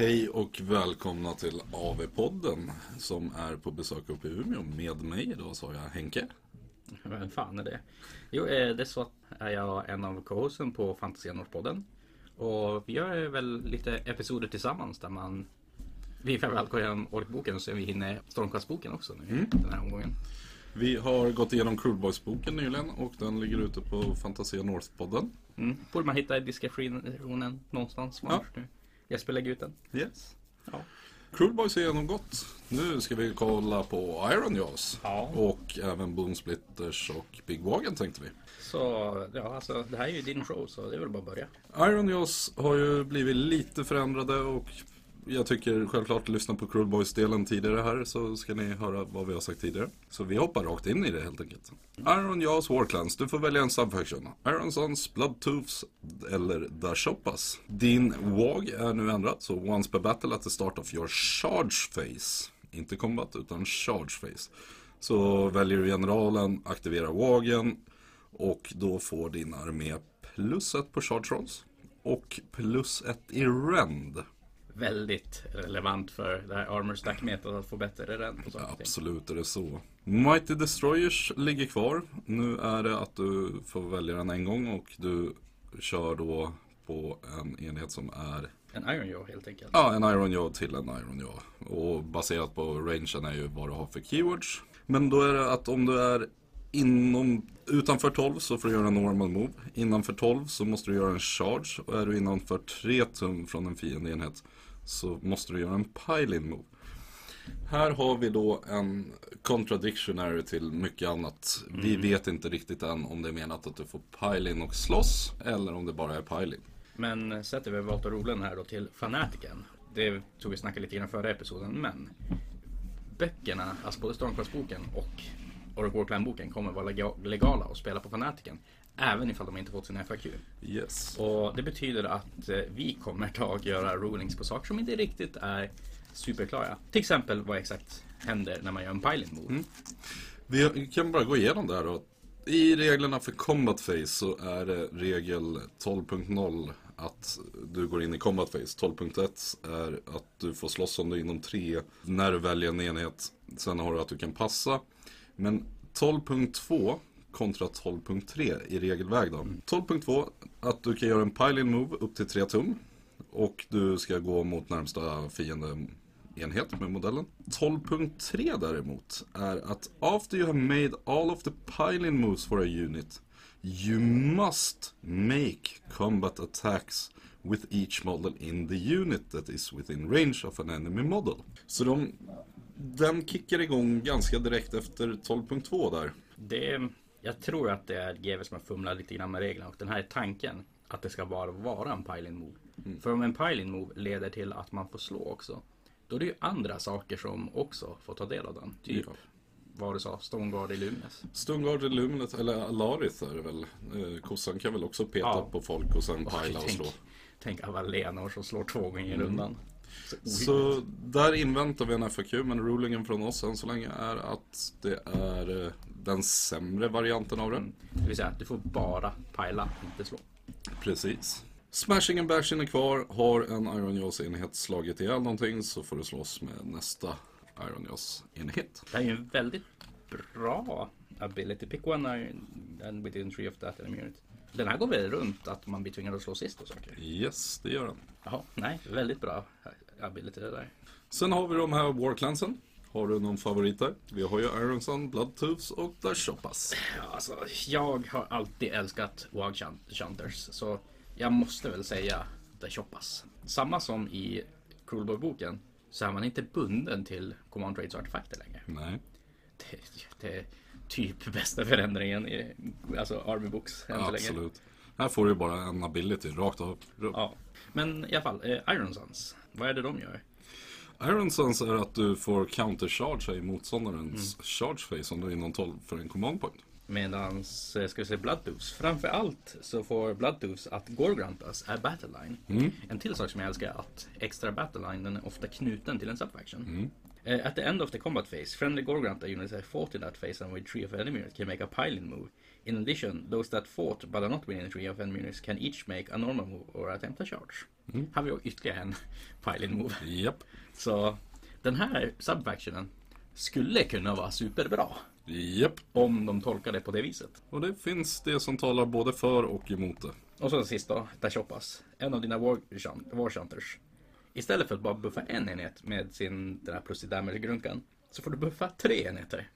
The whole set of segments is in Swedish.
Hej och välkomna till AV-podden som är på besök uppe i Umeå med mig idag sa jag Henke. Vem fan är det? Jo, eh, det är så att är jag en av co-hosten på Fantasia-Nordpodden. Och vi gör väl lite episoder tillsammans där man vi framförallt går igenom orkboken så vi hinner Stormcast-boken också nu Mm. den här omgången. Vi har gått igenom Crude-boken nyligen och den ligger ute på Fantasia North-podden. Mm. Borde man hitta i diskretionen någonstans ja. nu. Jesper lägger ut den. Yes. Ja. Crude är genomgått. Nu ska vi kolla på Iron Jaws. Ja. Och även Boom Splitters och Big Wagon tänkte vi. Så ja, alltså det här är ju din show så det är väl bara att börja. Iron Jaws har ju blivit lite förändrade och jag tycker självklart lyssna på Cruel Boys-delen tidigare här så ska ni höra vad vi har sagt tidigare. Så vi hoppar rakt in i det helt enkelt. Iron Jaws Warclans, du får välja en subfaction. Iron Sons, Bloodtooths eller Dashoppas. Din WAG är nu ändrad så once per battle at the start of your charge phase. Inte combat utan charge phase. Så väljer du generalen, aktiverar WAGen och då får din armé plus ett på charge rolls och plus ett i rend. Väldigt relevant för det här Armor Stack metat att få bättre rend på saker ting. Absolut är det så. Mighty Destroyers ligger kvar. Nu är det att du får välja den en gång och du kör då på en enhet som är En Iron Jaw helt enkelt. Ja, en Iron Jaw till en Iron Jaw. Och baserat på rangen är ju vad du har för keywords. Men då är det att om du är inom, utanför 12 så får du göra en normal move. Innanför 12 så måste du göra en charge. Och är du innanför 3 tum från en fiendeenhet så måste du göra en pile-in move. Här har vi då en contradictionary till mycket annat. Vi vet inte riktigt än om det är menat att du får pile-in och slåss eller om det bara är pile-in. Men sätter vi Walter Rolen här då till fanatiken. Det tog vi snacka lite grann förra episoden, men böckerna, alltså både Stormcross-boken och Orc Warclan-boken kommer vara lega- legala att spela på fanatiken. Även ifall de inte fått sin FAQ. Yes. Och det betyder att eh, vi kommer ta och göra rulings på saker som inte riktigt är superklara. Till exempel vad exakt händer när man gör en piling move. Vi kan bara gå igenom det här då. I reglerna för Combat Phase så är det regel 12.0 att du går in i Combat Phase. 12.1 är att du får slåss om du är inom 3 när du väljer en enhet. Sen har du att du kan passa. Men 12.2 kontra 12.3 i regelväg då. 12.2 att du kan göra en pile-in move upp till 3 tum. Och du ska gå mot närmsta fiendeenhet med modellen. 12.3 däremot är att after you have made all of the pile-in moves for a unit you must make combat attacks with each model in the unit that is within range of an enemy model. Så de, den kickar igång ganska direkt efter 12.2 där. Det, jag tror att det är GW som har fumlat lite grann med reglerna och den här är tanken att det ska bara vara en piling move. För om en piling move leder till att man får slå också, då är det ju andra saker som också får ta del av den. Typ Ja. vad du sa, Stoneguard Illuminus. Stungard Illuminate, eller Alarith är det väl. Eh, Kossan kan väl också peta Ja. på folk och sen pila och tänk, slå. tänk Avalenor som slår två gånger i rundan. Så ohyggligt. Så där inväntar vi en FAQ, men rulingen från oss än så länge är att det är eh, den sämre varianten av det. Det vill säga, du får bara pila, inte slå. Precis. Smashing and Bashing är kvar. Har en Iron Jaws enhet slagit ihjäl någonting så får du slåss med nästa Iron Jaws enhet. Det här är ju en väldigt bra ability. Pick one iron and within three of that immunity. Den här går väl runt att man blir tvingad att slå sist och saker. Yes, det gör den. Jaha, nej, väldigt bra ability det där. Sen har vi de här Warclansen. Har du någon favorit där? Vi har ju Iron Sun, Bloodtooths och Dashoppas. Ja, alltså, jag har alltid älskat Wag Shunters, så jag måste väl säga The Choppas. Samma som i Cruelboy-boken så är man inte bunden till Command Trades artefakter längre. Nej. Det, det typ bästa förändringen i alltså Army Books än så länge. Absolut. Här får du bara en ability rakt av. Ja. Men i alla fall, eh, Iron Sons. Vad är det de gör? Iron Suns är att du får countercharge i motståndarens charge phase om du är inom 12 för en command point. Medans, eh, ska vi säga Bloodtooths. Framför allt så får Bloodtooths att Gorgrantas är Battleline. En till sak som jag älskar är att extra Battleline den är ofta knuten till en subfaction. Uh, at the end of the combat phase, friendly Gorgranta units that fought in that phase and with three of enemy units can make a piling move. In addition, those that fought but are not within three of enemy units can each make a normal move or attempt a charge. Här har vi ytterligare en pile-in move. Japp. Så den här subfactionen skulle kunna vara superbra. Japp. Om de tolkar det på det viset. Och det finns det som talar både för och emot det. Och så sist då, Dashopas. En av dina Warshunters. Istället för att bara buffa en enhet med sin den här plus i damage-grunkan. Så får du buffa tre enheter.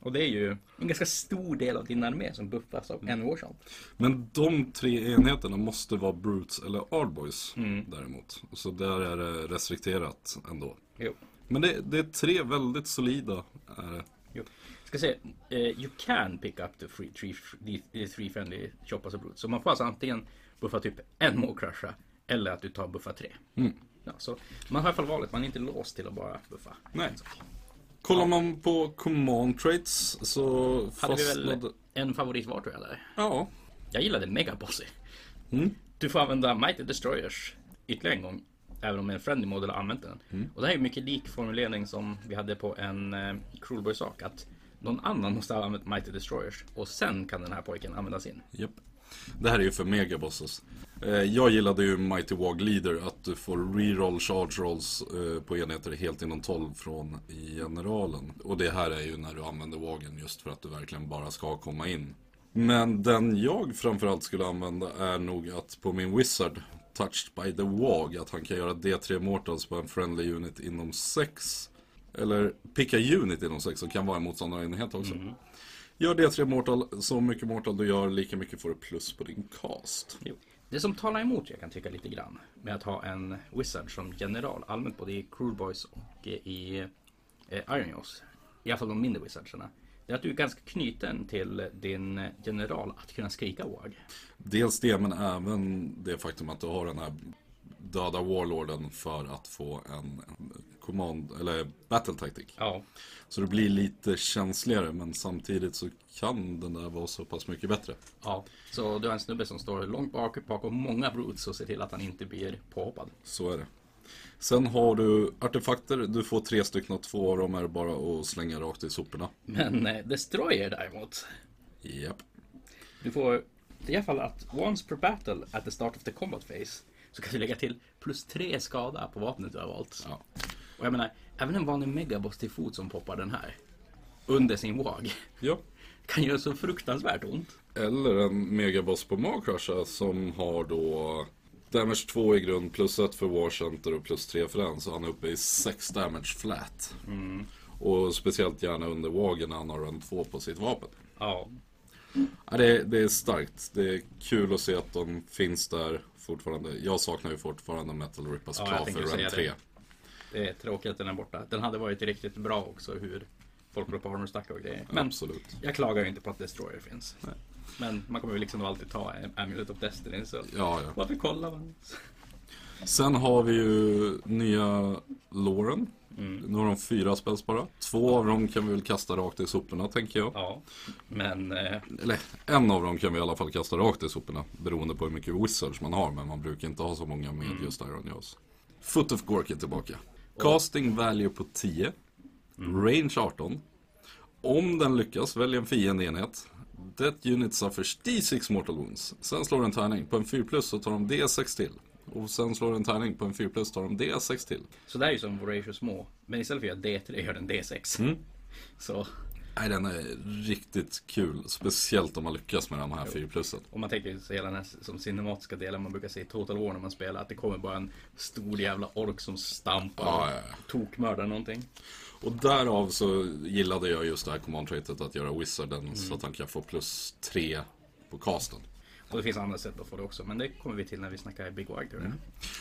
Och det är ju en ganska stor del av din armé som buffas av en Warshunt. Men de tre enheterna måste vara Brutes eller Ardboys däremot. Så där är det restrikterat ändå. Jo. Men det, det är tre väldigt solida. Är det. jo. Ska se, eh, you can pick up the free, three, the, three friendly Choppas och Brutes. Så man får alltså antingen buffa typ en Maw-crusha eller att du tar buffa tre. Ja, så man har i alla fall valet, man är inte låst till att bara buffa. Nej. Kollar man på command traits så Hade vi väl fastnade... en favorit var tror jag där. Ja. Jag gillade Megabossy. Mm. Du får använda Mighty Destroyers ytterligare en gång. Även om en friendly model har använt den. Mm. Och det här är mycket lik formulering som vi hade på en eh, Cruelboy sak. Att någon annan måste ha använt Mighty Destroyers. Och sen kan den här pojken använda sin. Japp. Det här är ju för megabosses. Eh, jag gillade ju Mighty Wog Leader, att du får reroll charge rolls eh, på enheter helt inom 12 från generalen. Och det här är ju när du använder Wagen just för att du verkligen bara ska komma in. Men den jag framförallt skulle använda är nog att på min Wizard, Touched by the Wog, att han kan göra D3 Mortals på en friendly unit inom 6. Eller picka unit inom 6 som kan vara en motståndarenhet också. Mm. Gör D3 Mortal, så mycket Mortal du gör, lika mycket får du plus på din cast. Jo. Det som talar emot jag kan tycka lite grann med att ha en Wizard som general allmänt både i Cruel Boys och i eh, Iron Jaws. I alla fall de mindre Wizardsarna. Det är att du är ganska knuten till din general att kunna skrika WAG. Dels det, men även det faktum att du har den här döda warlorden för att få en command, eller battle tactic. Ja, Så det blir lite känsligare, men samtidigt så kan den där vara så pass mycket bättre. ja. Så du har en snubbe som står långt bak bakom många broods och ser till att han inte blir påhoppad. Så är det. Sen har du artefakter, du får tre stycken och två av dem är bara att slänga rakt i soporna. Men eh, Destroyer däremot. Japp. Du får i alla fall att once per battle at the start of the combat phase så kan du lägga till plus tre skada på vapnet du har valt. Ja. Och jag menar, även en vanlig megaboss till fot som poppar den här under sin WAG ja. kan göra så fruktansvärt ont. Eller en megaboss på Magcrusha som har då Damage 2 i grund, plus 1 för War Center och plus 3 för den. Så han är uppe i 6 damage flat. Och speciellt gärna under Wagen när han har run 2 på sitt vapen. Ja, Ja, det, är, det är starkt. Det är kul att se att de finns där fortfarande. Jag saknar ju fortfarande Metal Rippas Ja, tänkte för run 3. det. Det är tråkigt att den är borta. Den hade varit riktigt bra också hur folk går på armor stackar och grejer. Men Absolut. jag klagar ju inte på att Destroyer finns. Men man kommer ju liksom alltid ta Amulet of Destiny så Ja, ja. varför kollar man? Sen har vi ju nya Lauren. Nu har de fyra spels bara. Två av dem kan vi väl kasta rakt i soporna tänker jag. Ja, men eh, Eller en av dem kan vi i alla fall kasta rakt i soporna. Beroende på hur mycket wizards man har. Men man brukar inte ha så många med just Iron Jaws. Foot of Gork är tillbaka. Casting value på 10. Range 18. Om den lyckas, välj en fiendeenhet. That unit suffers D6 mortal wounds. Sen slår den tärning. På en 4 plus så tar de D6 till. Och sen slår den tärning. På en 4 plus tar de D6 till. så det är ju som Voracious små. Men istället för att göra D3 gör den D6. Så Nej, den är riktigt kul. Speciellt om man lyckas med de här 4 plusen. om man tänker sig hela den här som cinematiska delen man brukar se i Total War när man spelar. Att det kommer bara en stor jävla ork som stampar Ja, och ja, ja. tokmördar någonting. Och därav så gillade jag just det här command traitet att göra wizarden så att han kan få plus 3 på casten. Och det finns andra sätt att få det också. Men det kommer vi till när vi snackar Big Wag jag.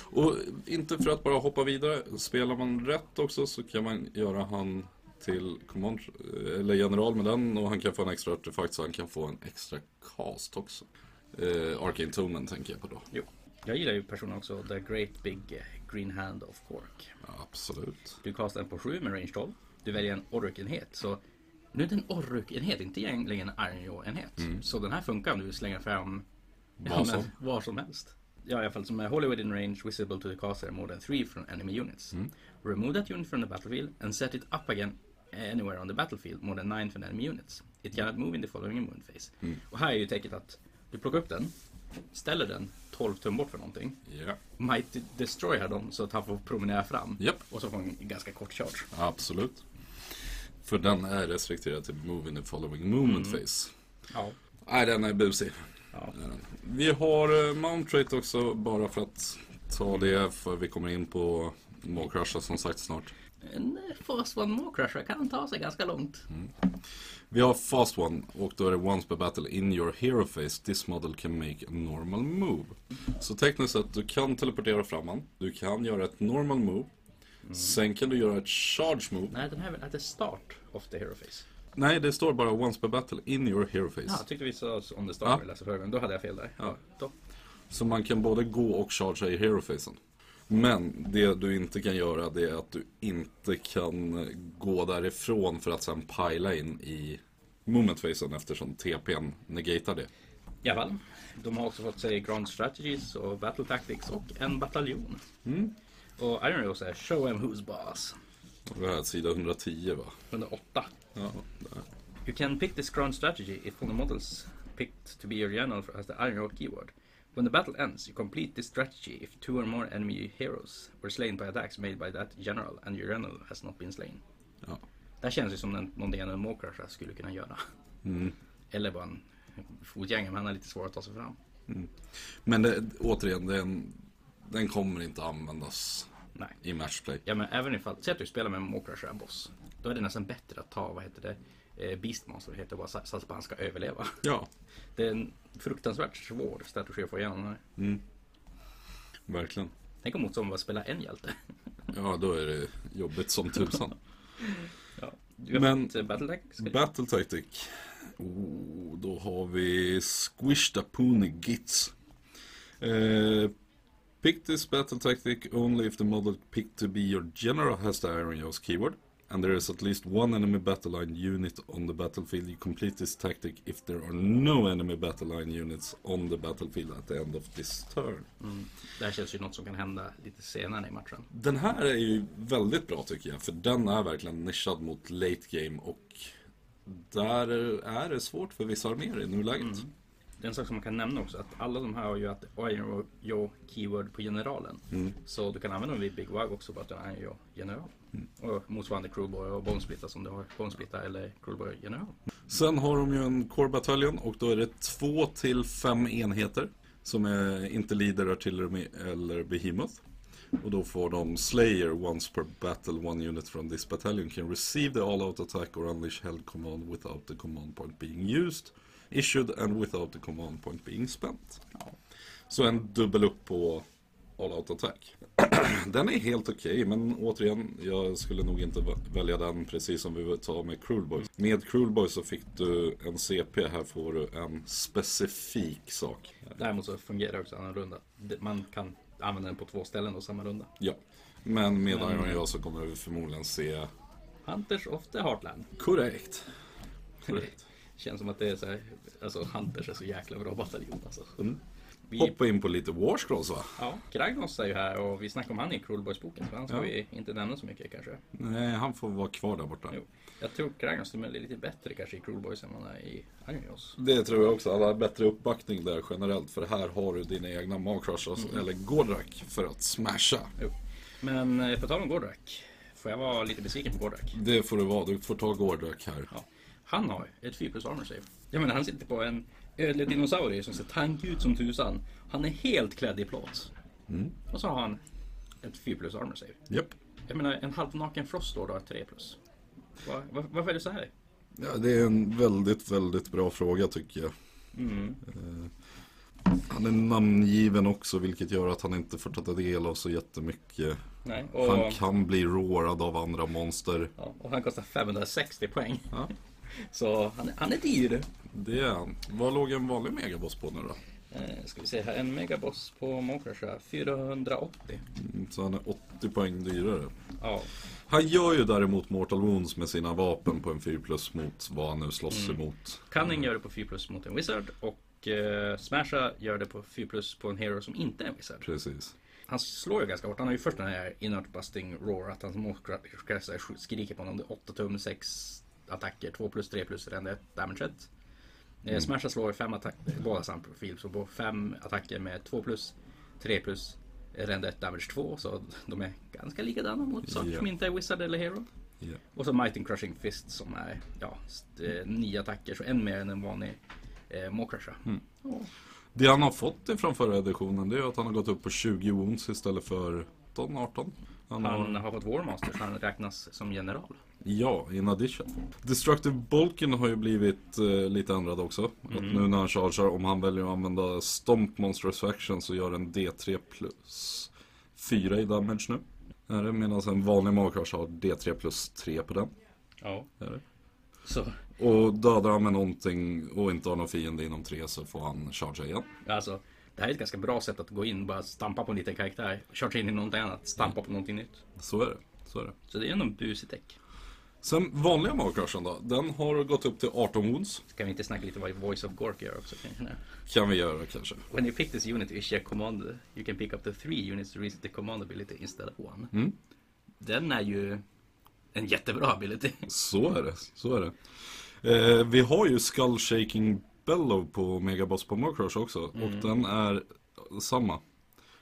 Och inte för att bara hoppa vidare, spelar man rätt också så kan man göra han till command, eller general med den och han kan få en extra artefakt så han kan få en extra cast också. Eh, Arcane Tonen tänker jag på då. Jo. Jag gillar ju personen också The Great Big Green Hand of Cork. Ja, absolut. Du kastar en på 7 med range 12. Du väljer en Orruk-enhet. Så nu är det en Orruk-enhet, inte egentligen en Iron Jaw-enhet. Så den här funkar om du slänger fram Mm. Vad som. var som helst. Ja, i alla fall som är Holy within range, visible to the caster more than 3 from enemy units. Mm. Remove that unit from the battlefield and set it up again anywhere on the battlefield more than 9 from enemy units. It cannot move in the following movement phase. Mm. Och här är ju tänket att du plockar upp den, ställer den 12 tum bort för någonting. Ja, Might destroya dem så att han får promenera fram. Japp. Och så får han en ganska kort charge. absolut. För den är restrikterad till move in the following movement Mm. phase. Ja. Nej, den är busig. ja. Vi har eh, Mount Rate också, bara för att ta det, för vi kommer in på Mawcrusha som sagt snart. En Fast One Mawcrusher kan ta sig ganska långt. Vi har Fast One och då är det Once per battle in your hero phase this model can make a normal move. Så tekniskt sett, du kan teleportera fram han. Du kan göra ett normal move. Sen kan du göra ett charge move. Nej, den här är väl at the start of the hero phase. Nej, det står bara Once per battle in your hero phase. Ja, jag tyckte vi sa om det start Ja. vi läste förra gången. Då hade jag fel där. Ja. Då. Så man kan både gå och chargea i hero phasen. Men det du inte kan göra det är att du inte kan gå därifrån för att sen pila in i moment phasen eftersom TPn negatar det. I fall. De har också fått sig Grand Strategies och Battle Tactics och en bataljon. Och Iron Rose är Show 'em who's boss. Det här är sida 110 va? 108. Ja, där. You can pick this Grand Strategy if one of the models picked to be your general as the Iron Road keyword. When the battle ends, you complete this strategy if two or more enemy heroes were slain by attacks made by that general and your general has not been slain. Ja. Det här känns ju som en- någonting en Mawcrusher skulle kunna göra. Mm. Eller bara en fotgängare, men han är lite svår att ta sig fram. Men det, återigen, den, den kommer inte användas Nej. i matchplay. Ja men även ifall, säg att du spelar med en Mawcrusher en boss. Då är det nästan bättre att ta, vad heter det, Beastmaster heter bara, så att han ska överleva. Ja, Det är en fruktansvärt svår strategi att få igenom här. verkligen. Tänk om motståndaren bara spelar en hjälte. Ja, då är det jobbigt som tusan. Ja. Men- eh, Battletech. Ska du- Battle Tactic. Oh, då har vi Squish the Pony Gits. Eh, pick this battle tactic only if the model picked to be your general has the Iron Jaws keyword. And there is at least one enemy battle line unit on the battlefield. You complete this tactic if there are no enemy battle line units on the battlefield at the end of this turn. Mm. Det här känns ju något som kan hända lite senare i matchen. Den här är ju väldigt bra tycker jag. För den är verkligen nischad mot late game. Och där är det svårt för vissa arméer i nuläget. Det är en sak som man kan nämna också, att alla de här har ju att Iron Jaw keyword på generalen. Så du kan använda dem vid Big Wag också bara att du är Iron Jaw general. Och motsvarande Crewboy och Bonesplitta som du har Bonesplitta eller Crewboy general. Sen har de ju en core bataljon och då är det två till fem enheter. Som är inte leader, artillery eller behemoth. Och då får de Slayer once per battle. One unit from this battalion can receive the all-out attack or unleash held command without the command point being used. Issued and without the command point being spent. Så en dubbel upp på all-out attack. den är helt okej, men återigen, jag skulle nog inte välja den precis som vi tar med Cruel Boys. Med Cruel Boys så fick du en CP, här får du en specifik sak. Däremot så fungerar också annorlunda. Man kan använda den på två ställen och samma runda. Ja. Men med Men- Iron Jaw så kommer vi förmodligen se Hunters of the Heartland. korrekt. Korrekt. Känns som att det är så här, alltså Hunters är så jäkla bra bataljon alltså. Mm. Hoppa in på lite Warscrolls va? ja, Kragnos är ju här och vi snackade om han i Cruelboys-boken så han ska Ja. vi inte nämna så mycket kanske. Nej, han får vara kvar där borta. Jo. Jag tror Kragnos är lite bättre kanske i Cruelboys än vad han är i Ironjaws. Det tror jag också. Han har bättre uppbackning där generellt. För här har du dina egna Magcrushers eller Gordrak för att smasha. Jo. Men eh, på tal om Gordrak. Får jag vara lite besviken på Gordrak? Det får du vara. Du får ta Gordrak här. Ja. Han har ett 4 plus armor save. Jag menar han sitter på en ödlig dinosaurie som ser tank ut som tusan. Han är helt klädd i plåt. Och så har han ett 4 plus armor save. Japp. Jag menar en halvnaken Frostlord har ett 3 plus. Va, va, varför är det så här? Ja, det är en väldigt, väldigt bra fråga tycker jag. Mm. Eh, han är namngiven också vilket gör att han inte får ta del av så jättemycket. Nej, och, Han kan bli roarad av andra monster. ja, och han kostar 560 poäng. Ja, Så han, är- han är dyr. det är han. Vad låg en vanlig megaboss på nu då? Eh, ska vi se här, en megaboss på Mokrasha 480. Mm, Så han är 80 poäng dyrare. Ja, Han gör ju däremot Mortal Wounds med sina vapen på en 4 plus mot vad han nu slåss Mm. emot. Cunning gör det på 4 plus mot en Wizard och eh, Smasha gör det på 4 plus på en Hero som inte är en Wizard. Precis. Han slår ju ganska hårt. Han har ju först den här inert busting roar att hans Mokrasha skriker på honom. Det är 8 tum, 6 attacker, 2 plus, 3 plus, rända 1 damage 1. Mm. Smasha slår fem attacker, båda samma profil. Så på fem attacker med 2 plus, 3 plus, render 1 damage 2. Så de är ganska likadana mot saker Ja. som inte är Wizard eller Hero. Ja. Och så Might and Crushing Fist som är ja, eh, nio attacker, så en mer än en vanlig eh, Maw-crusher. Ja. Det han har fått ifrån förra editionen det är att han har gått upp på 20 wounds istället för 17, 18. Han Han har, har fått Warmaster så han räknas som general. Ja, in addition. Destructive Bulken har ju blivit eh, lite ändrad också. Att nu när han chargear, om han väljer att använda Stomp Monstrous Action så gör en D3 plus 4 i damage nu. Är det medan en vanlig magcrush har D3 plus 3 på den. Ja. Är det? Så Och dödar han med någonting och inte har någon fiende inom 3 så får han chargea igen. alltså, det här är ett ganska bra sätt att gå in, bara stampa på en liten karaktär, charge in i någonting annat, stampa på någonting nytt. Så är det. Så är det. Så det är ändå en busig däck. Sen vanliga magcrushen då. Den har gått upp till 18 wounds. Ska vi inte snacka lite vad Voice of Gork gör också kanske? Kan vi göra kanske. When you pick this unit to issue a command, you can pick up to three units to reach the command ability instead of one. Mm. Den är ju en jättebra ability. Så är det. Så är det. Eh, vi har ju Skull Shaking Bellow på Megaboss på Magcrush också. Och den är samma.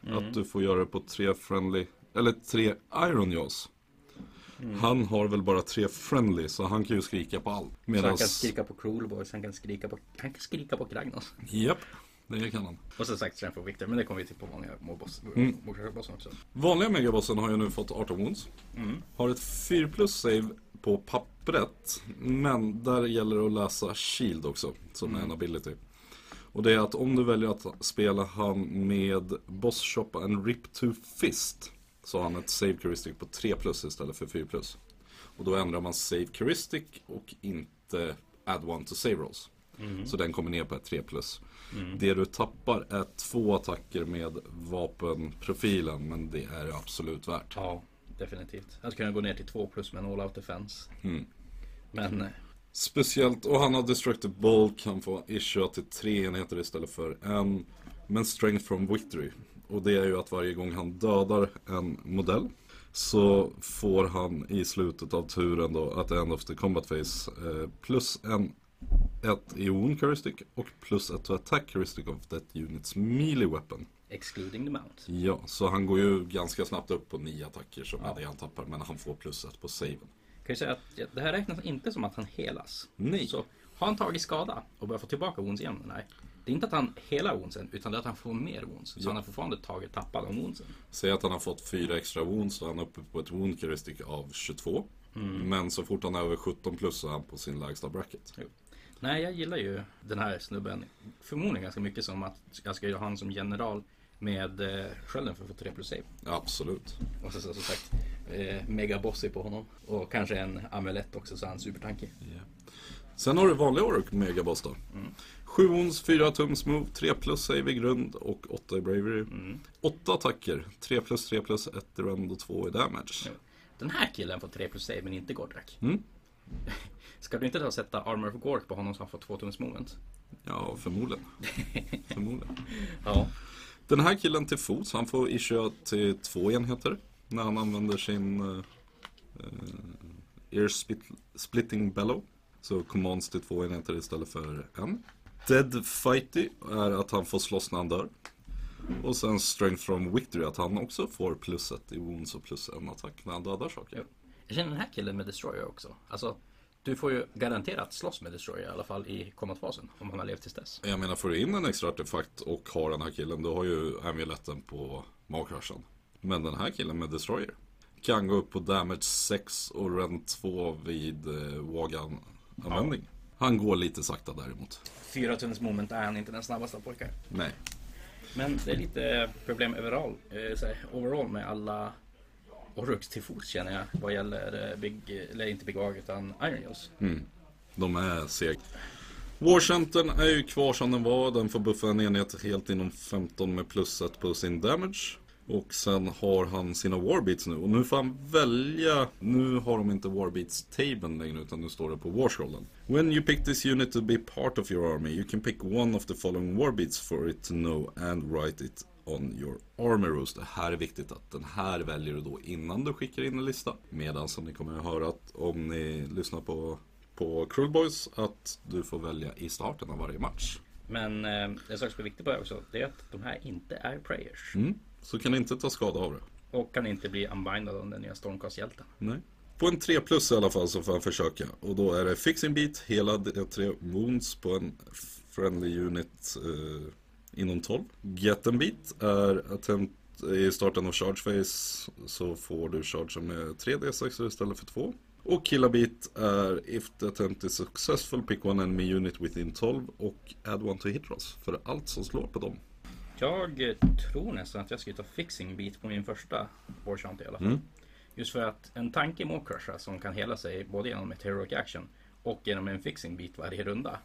Att du får göra det på tre friendly, eller tre Iron Jaws. Han har väl bara tre friendly så han kan ju skrika på allt. Så han Medans... kan skrika på Cruel Boys, han kan skrika på, han kan skrika på Kragnos. Japp, det kan han. Och som sagt Strength for Victor, men det kommer vi till på vanliga boss, Mm. också. Vanliga megabossen har ju nu fått 18 wounds. Har ett 4 plus save på pappret. Men där gäller det att läsa Shield också, som är en ability. Och det är att om du väljer att spela han med Boss Shop and Rip to Fist. Så har han ett save heuristic på 3 plus istället för 4 plus. Och då ändrar man save heuristic och inte add one to save rolls. Så den kommer ner på ett 3 plus. Det du tappar är två attacker med vapenprofilen men det är absolut värt. Ja, definitivt. Han skulle kunna gå ner till 2 plus med en all out defense. Mm. Men eh, Speciellt, och han har Destructive Bulk, han får issue till tre enheter istället för en. Men Strength from Victory. Och det är ju att varje gång han dödar en modell så får han i slutet av turen då, at the end of the combat phase, eh, plus en ett i wound heuristic och plus ett to attack heuristic of that units melee weapon. excluding the mount. Ja, så han går ju ganska snabbt upp på nio attacker som Ja. är det han tappar, men han får plus ett på saven. Kan ju säga att det här räknas inte som att han helas. Nej. Så har han tagit skada och börjar få tillbaka wounds igen? Nej. Det är inte att han helar woundsen, utan det är att han får mer wounds. Så Ja. han har fortfarande tagit tappad av woundsen. Säg att han har fått fyra extra wounds så han är uppe på ett wound heuristic av 22. Men så fort han är över 17 plus så är han på sin lägsta bracket. Jo. Nej, jag gillar ju den här snubben förmodligen ganska mycket som att jag ska göra han som general med eh, skölden för att få 3 plus save. Absolut. Och så, så, som sagt, eh, mega bossy på honom. Och kanske en amulett också så han supertankig. Sen har du vanliga Ork Megaboss då. 7 wounds, 4 tums move, 3 plus save i grund och 8 i bravery. 8 attacker, 3 plus 3 plus 1 i rend och 2 i damage. Ja. Den här killen får 3 plus save men inte Gordrak. Mm. Ska du inte då sätta Armor of Gork på honom så han får 2 tums movement? Ja, förmodligen. förmodligen. Ja. Den här killen till fots, han får issue till två enheter när han använder sin uh, ear split, splitting bellow. Så commands till två enheter istället för en. Dead fighty är att han får slåss när han dör. Och sen strength from victory att han också får plus ett i wounds och plus en attack när han dödar saker. Jag känner den här killen med Destroyer också. Alltså, du får ju garanterat slåss med Destroyer i alla fall i kombatfasen. Om han har levt tills dess. Jag menar, får du in en extra artefakt och har den här killen, då har ju amuletten på magkrashen. Men den här killen med Destroyer kan gå upp på damage 6 och rend 2 vid eh, Wagan användning. Han går lite sakta däremot. Fyra tums moment är han inte den snabbaste av pojkar. Nej. Men det är lite problem overall, eh, overall med alla Oryx till fots känner jag. Vad gäller eh, Big, eller inte Big Wag utan Iron Jaws. De är seg. Warcentern är ju kvar som den var. Den får buffa en enhet helt inom 15 med plus 1 på sin damage. Och sen har han sina warbeats nu. Och nu får han välja. Nu har de inte warbeats-tabeln längre utan nu står det på warscrollen. When you pick this unit to be part of your army you can pick one of the following warbeats for it to know and write it on your army rules. Det här är viktigt att den här väljer du då innan du skickar in en lista. Medan som ni kommer att höra att om ni lyssnar på på Cruel Boys att du får välja i starten av varje match. Men eh, en sak som är viktig på det också, det är att de här inte är prayers. Mm. Så kan inte ta skada av det. Och kan inte bli unbindad av den nya Stormcast-hjälten. Nej. På en 3 plus i alla fall så får han försöka. Och då är det Fixing Beat, hela D3 Wounds på en Friendly Unit eh, inom 12. Get and Beat är attempt i starten av Charge Phase så får du charge med 3D6 istället för 2. Och Killa Beat är If the attempt is successful pick one enemy unit within 12 och add one to hit rolls för allt som slår på dem. Jag tror nästan att jag ska ta fixing beat på min första Warchant i alla fall. Mm. Just för att en tanke med Crusha som kan hela sig både genom ett heroic action och genom en fixing beat varje runda.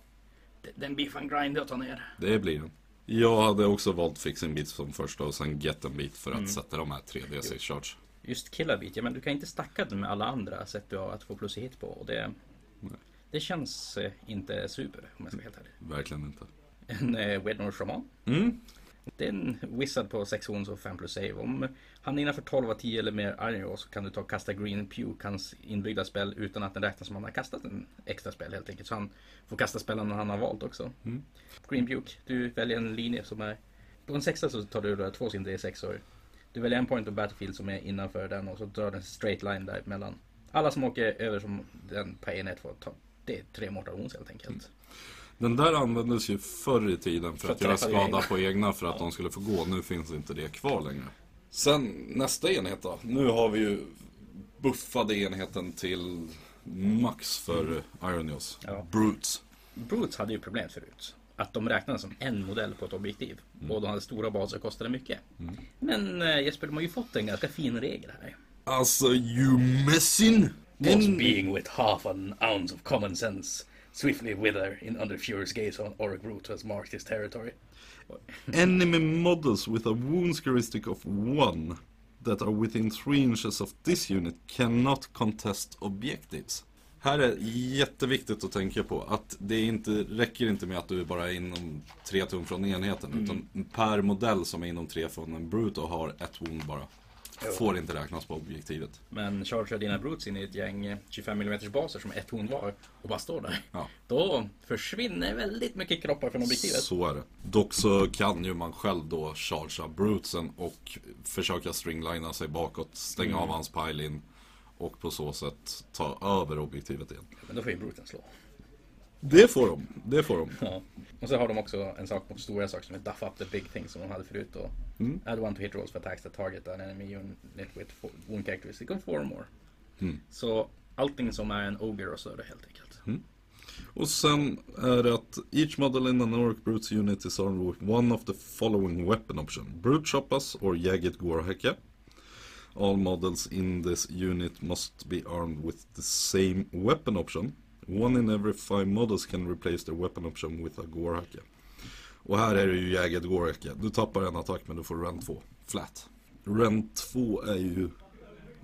d- Den blir fan grindig att ta ner. Det blir den. Jag hade också valt Fixing Beat som första och sen Get and Beat för att sätta de här 3D6 charge. Just killa beat, ja men du kan inte stacka den med alla andra sätt du har att få plus i hit på. Och det, det känns eh, inte super om jag ska vara helt ärlig. Verkligen inte. En eh, Wednor Shaman. Mm. Det är en wizard på 6 wounds och 5 plus save. Om han är innanför 12 av 10 eller mer Iron så kan du ta och kasta Green Puke, hans inbyggda spel, utan att den räknas som han har kastat en extra spel helt enkelt. Så han får kasta spelen han har valt också. Green Puke, du väljer en linje som är... På en sexa så tar du då två sin D6or. Du väljer en point of battlefield som är innanför den och så drar du en straight line där mellan. Alla som åker över som den på enhet får ta. Det är tre mortal wounds helt enkelt. Den där användes ju förr i tiden för För att att göra skada egna. på egna för att Ja. de skulle få gå. Nu finns inte det kvar längre. Sen nästa enhet då. Nu har vi ju buffade enheten till max för Ironios. Ja. Brutes. Brutes hade ju problem förut. Att de räknades som en modell på ett objektiv. Och de hade stora baser och kostade mycket. Men eh, Jesper, de har ju fått en ganska fin regel här. Alltså, you messin! Was being with half an ounce of common sense swiftly wither in under furious gaze on Oric Brute has marked his territory. Enemy models with a wounds heuristic of one that are within 3 inches of this unit cannot contest objectives. Här är jätteviktigt att tänka på att det inte, räcker inte med att du bara är inom 3 tum från enheten. Utan per modell som är inom 3 från en brute och har ett wound bara. Får inte räknas på objektivet. Men chargear dina Brutes in i ett gäng eh, 25 mm baser som ett horn var och bara står där. Ja. Då försvinner väldigt mycket kroppar från objektivet. Så är det. Dock så kan ju man själv då chargea brutesen och försöka stringlina sig bakåt, stänga av hans pile-in och på så sätt ta över objektivet igen. Men då får ju Bruten slå. Det får de, det får de. Ja. Och så har de också en sak mot stora saker som är Duff Up the Big Thing som de hade förut. Och Add one to hit rolls for attacks that target an enemy unit with four- wound characteristic of four or more. Så allting som är en Ogre och större helt enkelt. Och sen är det att each model in an Orc Brutes unit is armed with one of the following weapon option. Brute Choppas or Jagged Gorhacka. All models in this unit must be armed with the same weapon option. One in every five models can replace their weapon option with a Gorhacka. Och här är det ju Jagged Gorhacka. Du tappar en attack men du får rend 2. Flat. Rend 2 är ju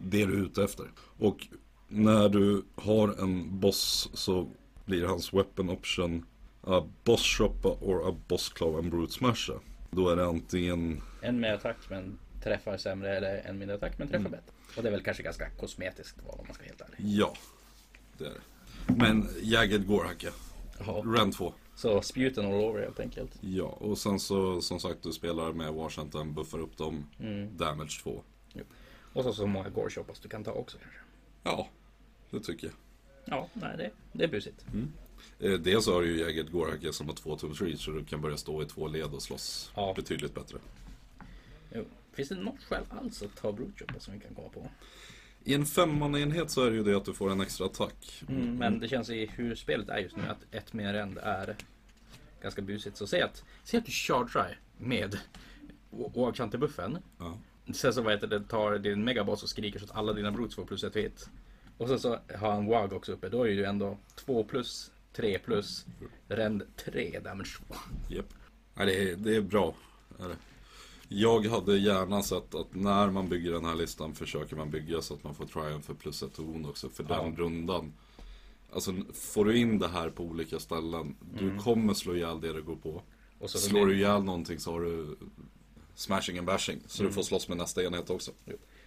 det du är ute efter. Och när du har en boss så blir hans weapon option a boss shoppa or a boss claw and brute smasha. Då är det antingen, En med attack men träffar sämre eller en mindre attack men träffar bättre. Och det är väl kanske ganska kosmetiskt om man ska vara helt ärlig. ja, det är det. Men Jagged Gorhacka, Ja. Rend 2. Så spjuten all over helt enkelt. Ja, och sen så som sagt du spelar med Washington, buffar upp dem, damage 2. Och så så många gore shoppas du kan ta också kanske. Ja, det tycker jag. Ja, nej det, det är busigt. Eh, Dels har du ju Jagged Gorhacka som har 2 tums reach så du kan börja stå i två led och slåss Ja. betydligt bättre. Jo. Finns det något skäl alls att ta brute shoppas som vi kan komma på? I en femmanenhet så är det ju det att du får en extra attack. Mm, men det känns i hur spelet är just nu att ett mer end är ganska busigt. Så säg att, säg att du chargear med oakchantebuffen. Ja. Sen så vad heter det, tar din megaboss och skriker så att alla dina brutes får plus ett hit. Och sen så har han WAG också uppe. Då är ju ändå 2 plus, 3 plus, rend 3 damage 2. Japp. Nej, det, är, det är bra. Jag hade gärna sett att när man bygger den här listan försöker man bygga så att man får triumph för plus ett ton också. För Ja. den rundan. Alltså får du in det här på olika ställen. Du kommer slå ihjäl det du går på. Och så Slår du ihjäl någonting så har du smashing and bashing. Så du får slåss med nästa enhet också.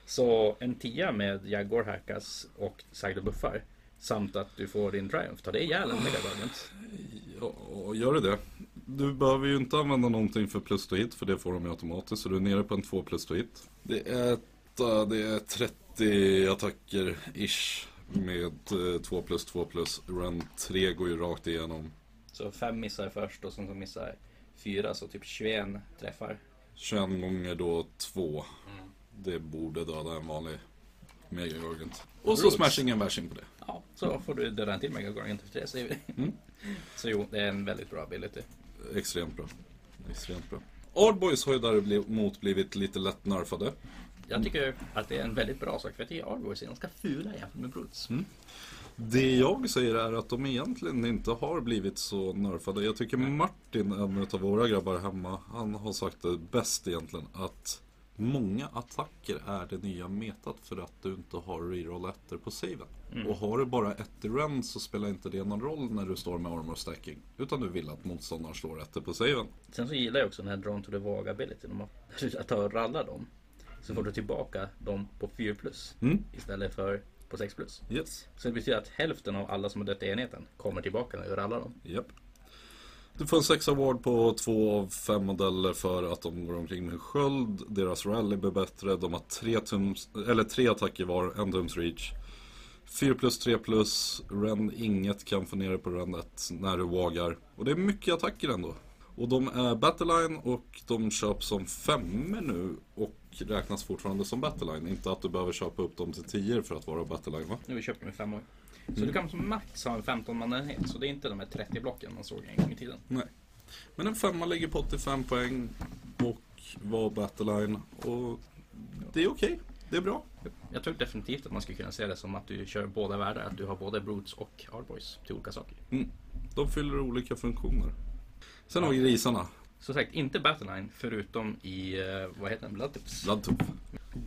Så en tia med Jaguar hackas och sagda buffar Samt att du får din Triumph. Tar det ihjäl en Mega Gargant? Ja, gör det det? Du behöver ju inte använda någonting för plus to hit för det får de ju automatiskt. Så du är nere på en 2 plus to hit. Det är, ett, äh, det är 30 attacker ish med 2 plus 2 plus. Run 3 går ju rakt igenom. Så fem missar först och sen så missar fyra, så typ 21 träffar. 21 gånger då 2. Det borde döda en vanlig Mega Gargant. Och så Roots. smashing and bashing på det. Ja, så får du döda en till Mega Gargant efter det säger vi. Mm. Så jo, det är en väldigt bra ability. Extremt bra. Extremt bra. Ardboys har ju däremot blivit lite lätt nerfade. Jag tycker att det är en väldigt bra sak för att jag tycker Argos är ganska fula jämfört med Brutes. Det jag säger är att de egentligen inte har blivit så nerfade. Jag tycker Martin, en av våra grabbar hemma, han har sagt det bäst egentligen. Att många attacker är det nya metat för att du inte har reroll ettor på saven. Och har du bara ett i rend så spelar inte det någon roll när du står med armor stacking. Utan du vill att motståndaren slår ettor på saven. Sen så gillar jag också den här Drawn to the Vag ability. Om att- att ta och ralla dem. Så får du tillbaka dem på 4 plus. Mm. Istället för på 6 plus. Yes. Så det betyder att hälften av alla som har dött i enheten kommer tillbaka när du rallar dem. Japp. Du får en 6 award på två av fem modeller för att de går omkring med sköld. Deras rally blir bättre. De har tre, tums, eller tre attacker var, en tums reach. 4 plus 3 plus. Rend inget kan få ner det på rend 1 när du vagar. Och det är mycket attacker ändå. Och de är battleline och de köps som femmor nu och räknas fortfarande som battleline. Inte att du behöver köpa upp dem till 10 för att vara battleline va? Nu vi köpt dem i fem år. Så du kan som max ha en 15 man enhet. Så det är inte de här 30 blocken man såg en gång i tiden. Nej. Men en femma ligger på 85 poäng och var battleline. Och det är okej. Det är bra. Jag tror definitivt att man skulle kunna se det som att du kör båda världar. Att du har både Brutes och Arboys till olika saker. Mm. De fyller olika funktioner. Sen har vi grisarna. Så sagt, inte Battleline förutom i, eh, vad heter den. Bloodtooth.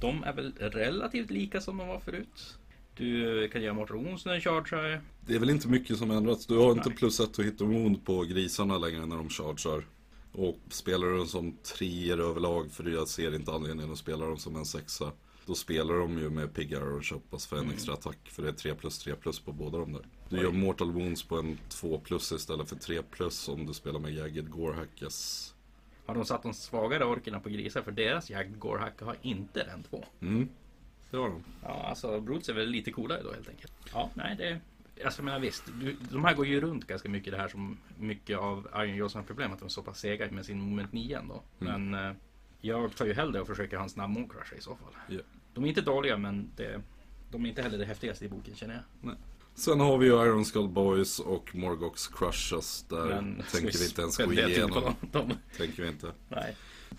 De är väl relativt lika som de var förut. Du kan göra mortal wounds när du chargear. Det är väl inte mycket som ändrats. Du har inte Nej. plus ett att hitta wound på grisarna längre när de chargear. Och spelar du dem som treor överlag, för jag ser inte anledningen att spela dem som en sexa. Då spelar de ju med piggar och köpas för en extra attack. För det är 3 plus 3 plus på båda de där. Du gör mortal wounds på en 2 plus istället för 3 plus om du spelar med jagged gorehackes. Har de satt de svagare orkerna på grisar för deras Jagged Gorehack har inte den två. Mm, det har de. Ja, alltså Brutes är väl lite coolare då helt enkelt. Ja, nej det... Alltså jag menar visst, du, de här går ju runt ganska mycket det här som mycket av Iron Johnson problem att de är så pass sega med sin moment 9 ändå. Men eh, jag tar ju hellre och försöker ha en snabb Mooncrush i så fall. Ja. De är inte dåliga men det, de är inte heller det häftigaste i boken känner jag. Sen har vi ju Iron Skull Boys och Morgox Crushes. Där Men tänker vi inte ens gå igenom. dem? Tänker vi inte. Nej.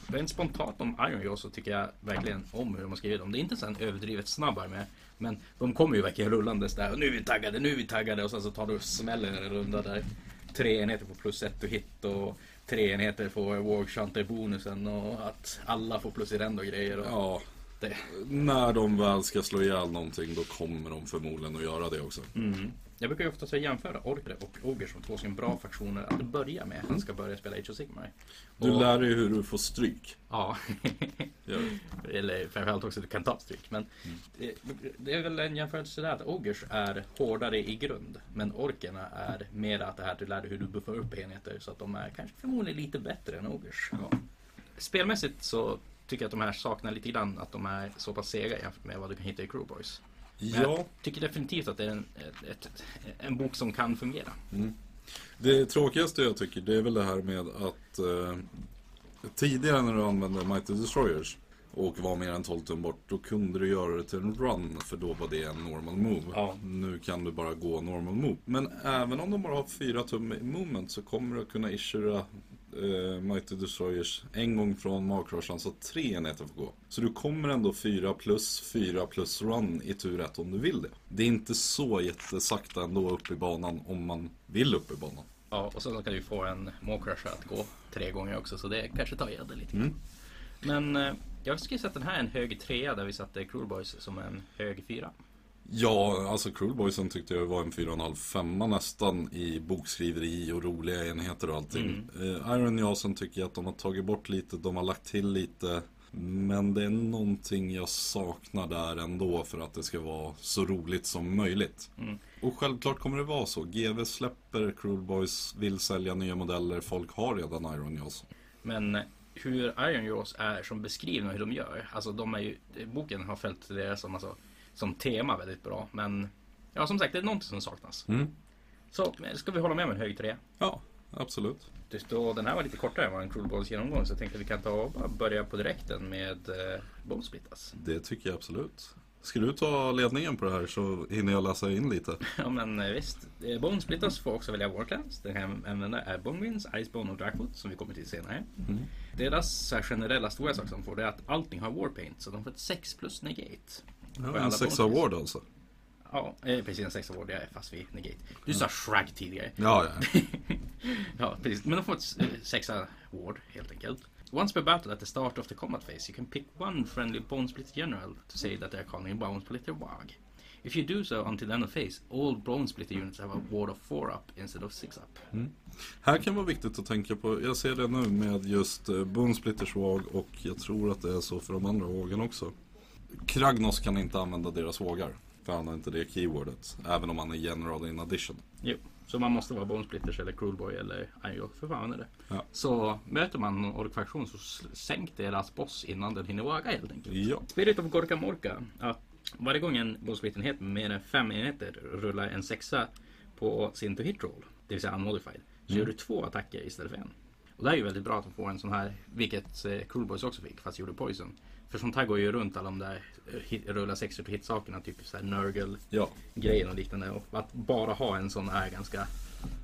Rent spontant om Iron Jaw så tycker jag verkligen om hur de har skrivit dem. Det är inte så överdrivet snabb armé. Men de kommer ju verkligen rullandes där. Och nu är vi taggade, nu är vi taggade. Och sen så tar du och smäller en runda där. Tre enheter får plus ett och hit. Och tre enheter får Warshunter bonusen. Och att alla får plus i rend och grejer. Och Ja, det. när de väl ska slå ihjäl någonting då kommer de förmodligen att göra det också. Mm. Jag brukar ju ofta säga jämföra Orkre och Ogre som två bra faktioner att börja med. Han ska börja spela Age of Sigmar. Du Och- lär dig hur du får stryk. Ja. Eller framförallt också att du kan ta stryk. Men det, det är väl en jämförelse där att Ogers är hårdare i grund. Men orkerna är mer att det här att du lär dig hur du buffar upp enheter. Så att de är kanske förmodligen lite bättre än Ogers. Ja. Spelmässigt så tycker att de här saknar lite grann att de är så pass sega jämfört med vad du kan hitta i Crewboys. Ja, jag tycker definitivt att det är en, ett, en bok som kan fungera. det tråkigaste jag tycker det är väl det här med att eh, tidigare när du använde Mighty Destroyers och var mer än 12 tum bort, då kunde du göra det till en run för då var det en normal move. Ja. Nu kan du bara gå normal move. Men även om de bara har 4 tum i movement så kommer du att kunna issura eh, Mighty Destroyers en gång från Markrushan så tre enheter får gå. Så du kommer ändå 4 plus 4 plus run i tur ett om du vill det. Det är inte så jättesakta ändå upp i banan om man vill upp i banan. Ja, och sen kan du få en Mawcrusher att gå tre gånger också. Så det kanske tar det lite. Mm. Men eh, jag skulle sätta den här en hög trea där vi satte Cruel Boys som en hög fyra. Ja, alltså Cruelboysen tyckte jag var en 4,5 femma nästan i bokskriveri och roliga enheter och allting. Eh, Iron Jason tycker jag att de har tagit bort lite, de har lagt till lite. Men det är någonting jag saknar där ändå för att det ska vara så roligt som möjligt. Mm. Och självklart kommer det vara så. GV släpper, Cruel Boys vill sälja nya modeller, folk har redan Iron Jaws. Men hur Iron Jaws är som beskrivna hur de gör. Alltså de är ju, boken har följt det som, alltså, som tema väldigt bra. Men ja, som sagt, det är någonting som saknas. Mm. Så ska vi hålla med om en hög 3? Ja, absolut. Just då, den här var lite kortare än vad en Cruel Balls genomgång så jag tänkte att vi kan ta och börja på direkten med eh, Bone Splitters. Det tycker jag absolut. Ska du ta ledningen på det här så hinner jag läsa in lite. Ja men eh, visst. Eh, Bone Splitters får också välja Warclans. Den kan använda är Bone Winds, Icebone och Darkwood som vi kommer till senare. Mm. Deras här, generella stora sak som får det är att allting har Warpaint så de får ett 6 plus negate. Ja, en sex bonus. award alltså. Ja, eh, precis en 6 award. Fast vid negate. Du sa shrug tidigare. Ja, ja. ja, precis. Men de får ett eh, sexa ward helt enkelt. Once per battle at the start of the combat phase you can pick one friendly bone splitter general to say that they are calling a bone splitter WAG. If you do so until the end of phase, all bone splitter units have a ward of 4 up instead of 6 up. Här kan vara viktigt att tänka på, jag ser det nu med just eh, Boone Splitters våg och jag tror att det är så för de andra vågen också. Kragnos kan inte använda deras vågar, för han har inte det keywordet, även om han är general in addition. Jo, så man måste vara bone splitters eller cruelboy eller Iron för fan är det. Ja. Så möter man någon orkfraktion så sänk deras boss innan den hinner waga helt enkelt. Ja, Spirit of Gorka Morka. Att varje gång en bollsplittenhet med mer än fem enheter rullar en sexa på sin to hit roll, det vill säga unmodified, så gör du två attacker istället för en. Och det är ju väldigt bra att får en sån här, vilket eh, Cruel Boys också fick, fast gjorde Poison. För sånt här går ju runt alla de där eh, hit, rulla sexor to hit sakerna, typ så här Nurgle ja. grejen och liknande. Och att bara ha en sån är ganska,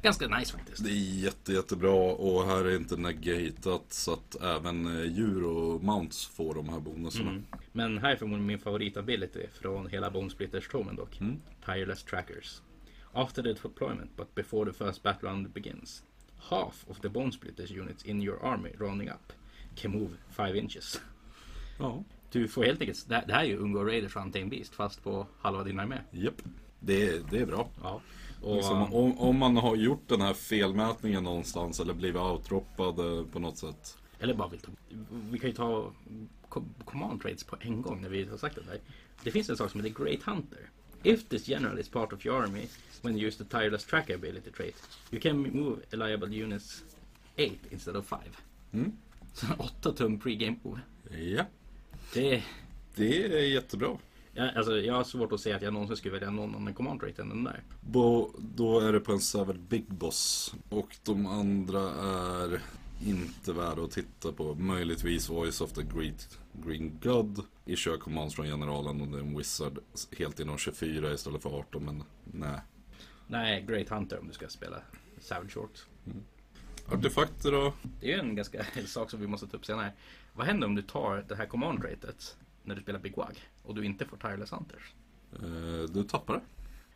ganska nice faktiskt. Det är jätte, jättebra och här är inte negatat så att även eh, djur och mounts får de här bonusarna. Mm. Men här är förmodligen min favoritability från hela Bone Splitters tomen dock. Mm. Tireless Trackers. After the deployment but before the first battle round begins. Half of the Bone Splitters units in your army rounding up can move 5 inches. Ja, Du får helt enkelt, det här, är ju Ungo Raiders Untamed Beast fast på halva din armé. japp. Det, det är bra. Ja. Och, Liksom, om, om man har gjort den här felmätningen någonstans eller blivit outdroppad eh, på något sätt. Eller bara vill ta, Vi kan ju ta co- command trades på en gång när vi har sagt det där. Det finns en sak som heter Great Hunter. If this general is part of your army when you use the tireless tracker ability trait you can move reliable units 8 instead of 5. Mm. Så 8 tum pre-game. Ja, Det, det är jättebra. ja, alltså, jag har svårt att säga att jag någonsin skulle välja någon annan command trait än den där. Bo, då är det på en Savage Big Boss. Och de andra är inte värda att titta på. Möjligtvis Voice of the Great Green God. I kör commands från generalen och det är en wizard. Helt inom 24 istället för 18 men nej. Nej, Great Hunter om du ska spela Savage Short. Artefakter då? Det är ju en ganska en sak som vi måste ta upp senare. Vad händer om du tar det här command traitet när du spelar Big Wag och du inte får Tireless Hunters? Eh, du tappar det.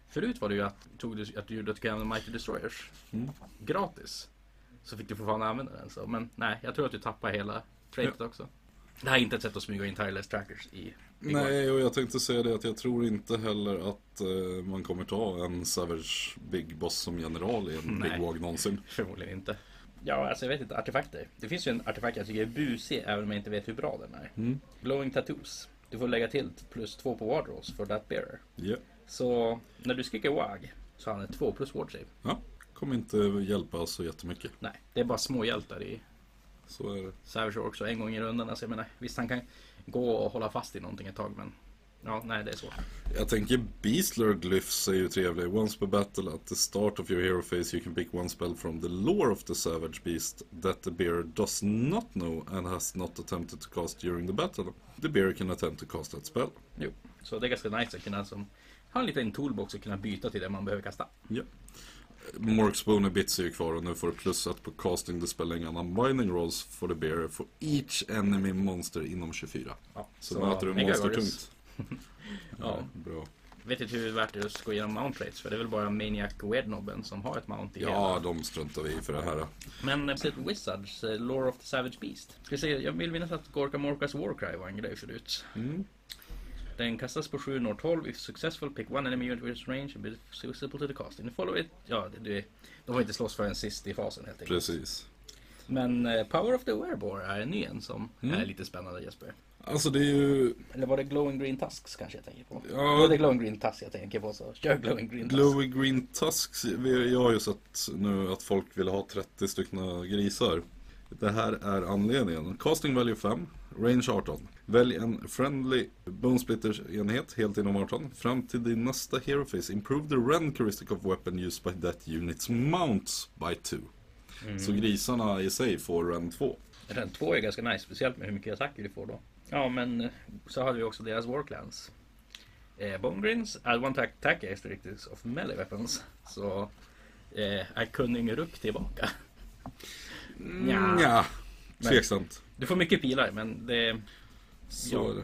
Förut var det ju att, tog du, att du gjorde att du kan använda Mighty Destroyers Mm. gratis. Så fick du fortfarande använda den. Så. Men nej, jag tror att du tappar hela traitet också. Det här är inte ett sätt att smyga in Tireless Trackers i Big Wag. Nej, och jag tänkte säga det att jag tror inte heller att eh, man kommer ta en Savage Big Boss som general i en Nej. Big Wag någonsin. Förmodligen inte. Ja, alltså jag vet inte. Artefakter. Det finns ju en artefakt jag tycker är busig även om jag inte vet hur bra den är. Mm. Glowing Tattoos. Du får lägga till plus två på Ward Rolls för that bearer. Ja. Så när du skriker WAG så har han ett 2 plus Ward Save. ja, kommer inte hjälpa så jättemycket. Nej, det är bara små hjältar i Så är det. Savage också en gång i rundan. Alltså jag menar, visst han kan gå och hålla fast i någonting ett tag men ja, nej det är svårt. Jag tänker Beastler Glyphs är ju trevlig. Once per battle at the start of your hero phase you can pick one spell from the lore of the Savage Beast that the bearer does not know and has not attempted to cast during the battle. The bearer can attempt to cast that spell. Jo, så det är ganska nice att kunna som ha en liten toolbox och kunna byta till det man behöver kasta. Ja. Mork's Boner Bits är ju kvar och nu får du plus ett på casting the spelling and unbinding rolls for the bearer for each enemy monster inom 24. Ja, Så, möter du monster tungt. Ja. Bra. Vet inte hur värt det är att gå igenom mount rates för det är väl bara Maniac Weird-nobben som har ett mount i Ja, hela. de struntar vi i för det här. Men eh, sett Wizards, eh, Lore of the Savage Beast. Ska se, jag vill minnas att Gorka Morkas Warcry var en grej förut. Mm. Den kastas på 7 norr 12. If successful, pick one enemy unit with range and be visible to the casting. Follow it. Ja, det, det, de får inte slåss förrän sist i fasen helt enkelt. Precis. Men eh, Power of the Werebore är en ny en som Mm. är lite spännande Jesper. Alltså det är ju Eller var det Glowing Green Tusks kanske jag tänker på? Ja. Var det Glowing Green Tusks jag tänker på så kör Glowing Green Tusks. Glowy Green Tusks. Jag har ju sett nu att folk vill ha 30 stycken grisar. Det här är anledningen. Casting value 5, range 18. Välj en friendly bonesplitters enhet helt inom 18. Fram till din nästa hero phase. Improve the rend characteristic of weapon used by that units mounts by 2. Så grisarna i sig får rend 2. Den två är ganska nice, speciellt med hur mycket attacker du får då. Ja, men eh, så hade vi också deras Warclans. Eh, Bone Grins add one attack, of melee weapons. Så eh, är Kunning Ruck tillbaka. Nja. Ja, Men- tveksamt. Du får mycket pilar, men det... Så Ja. är det.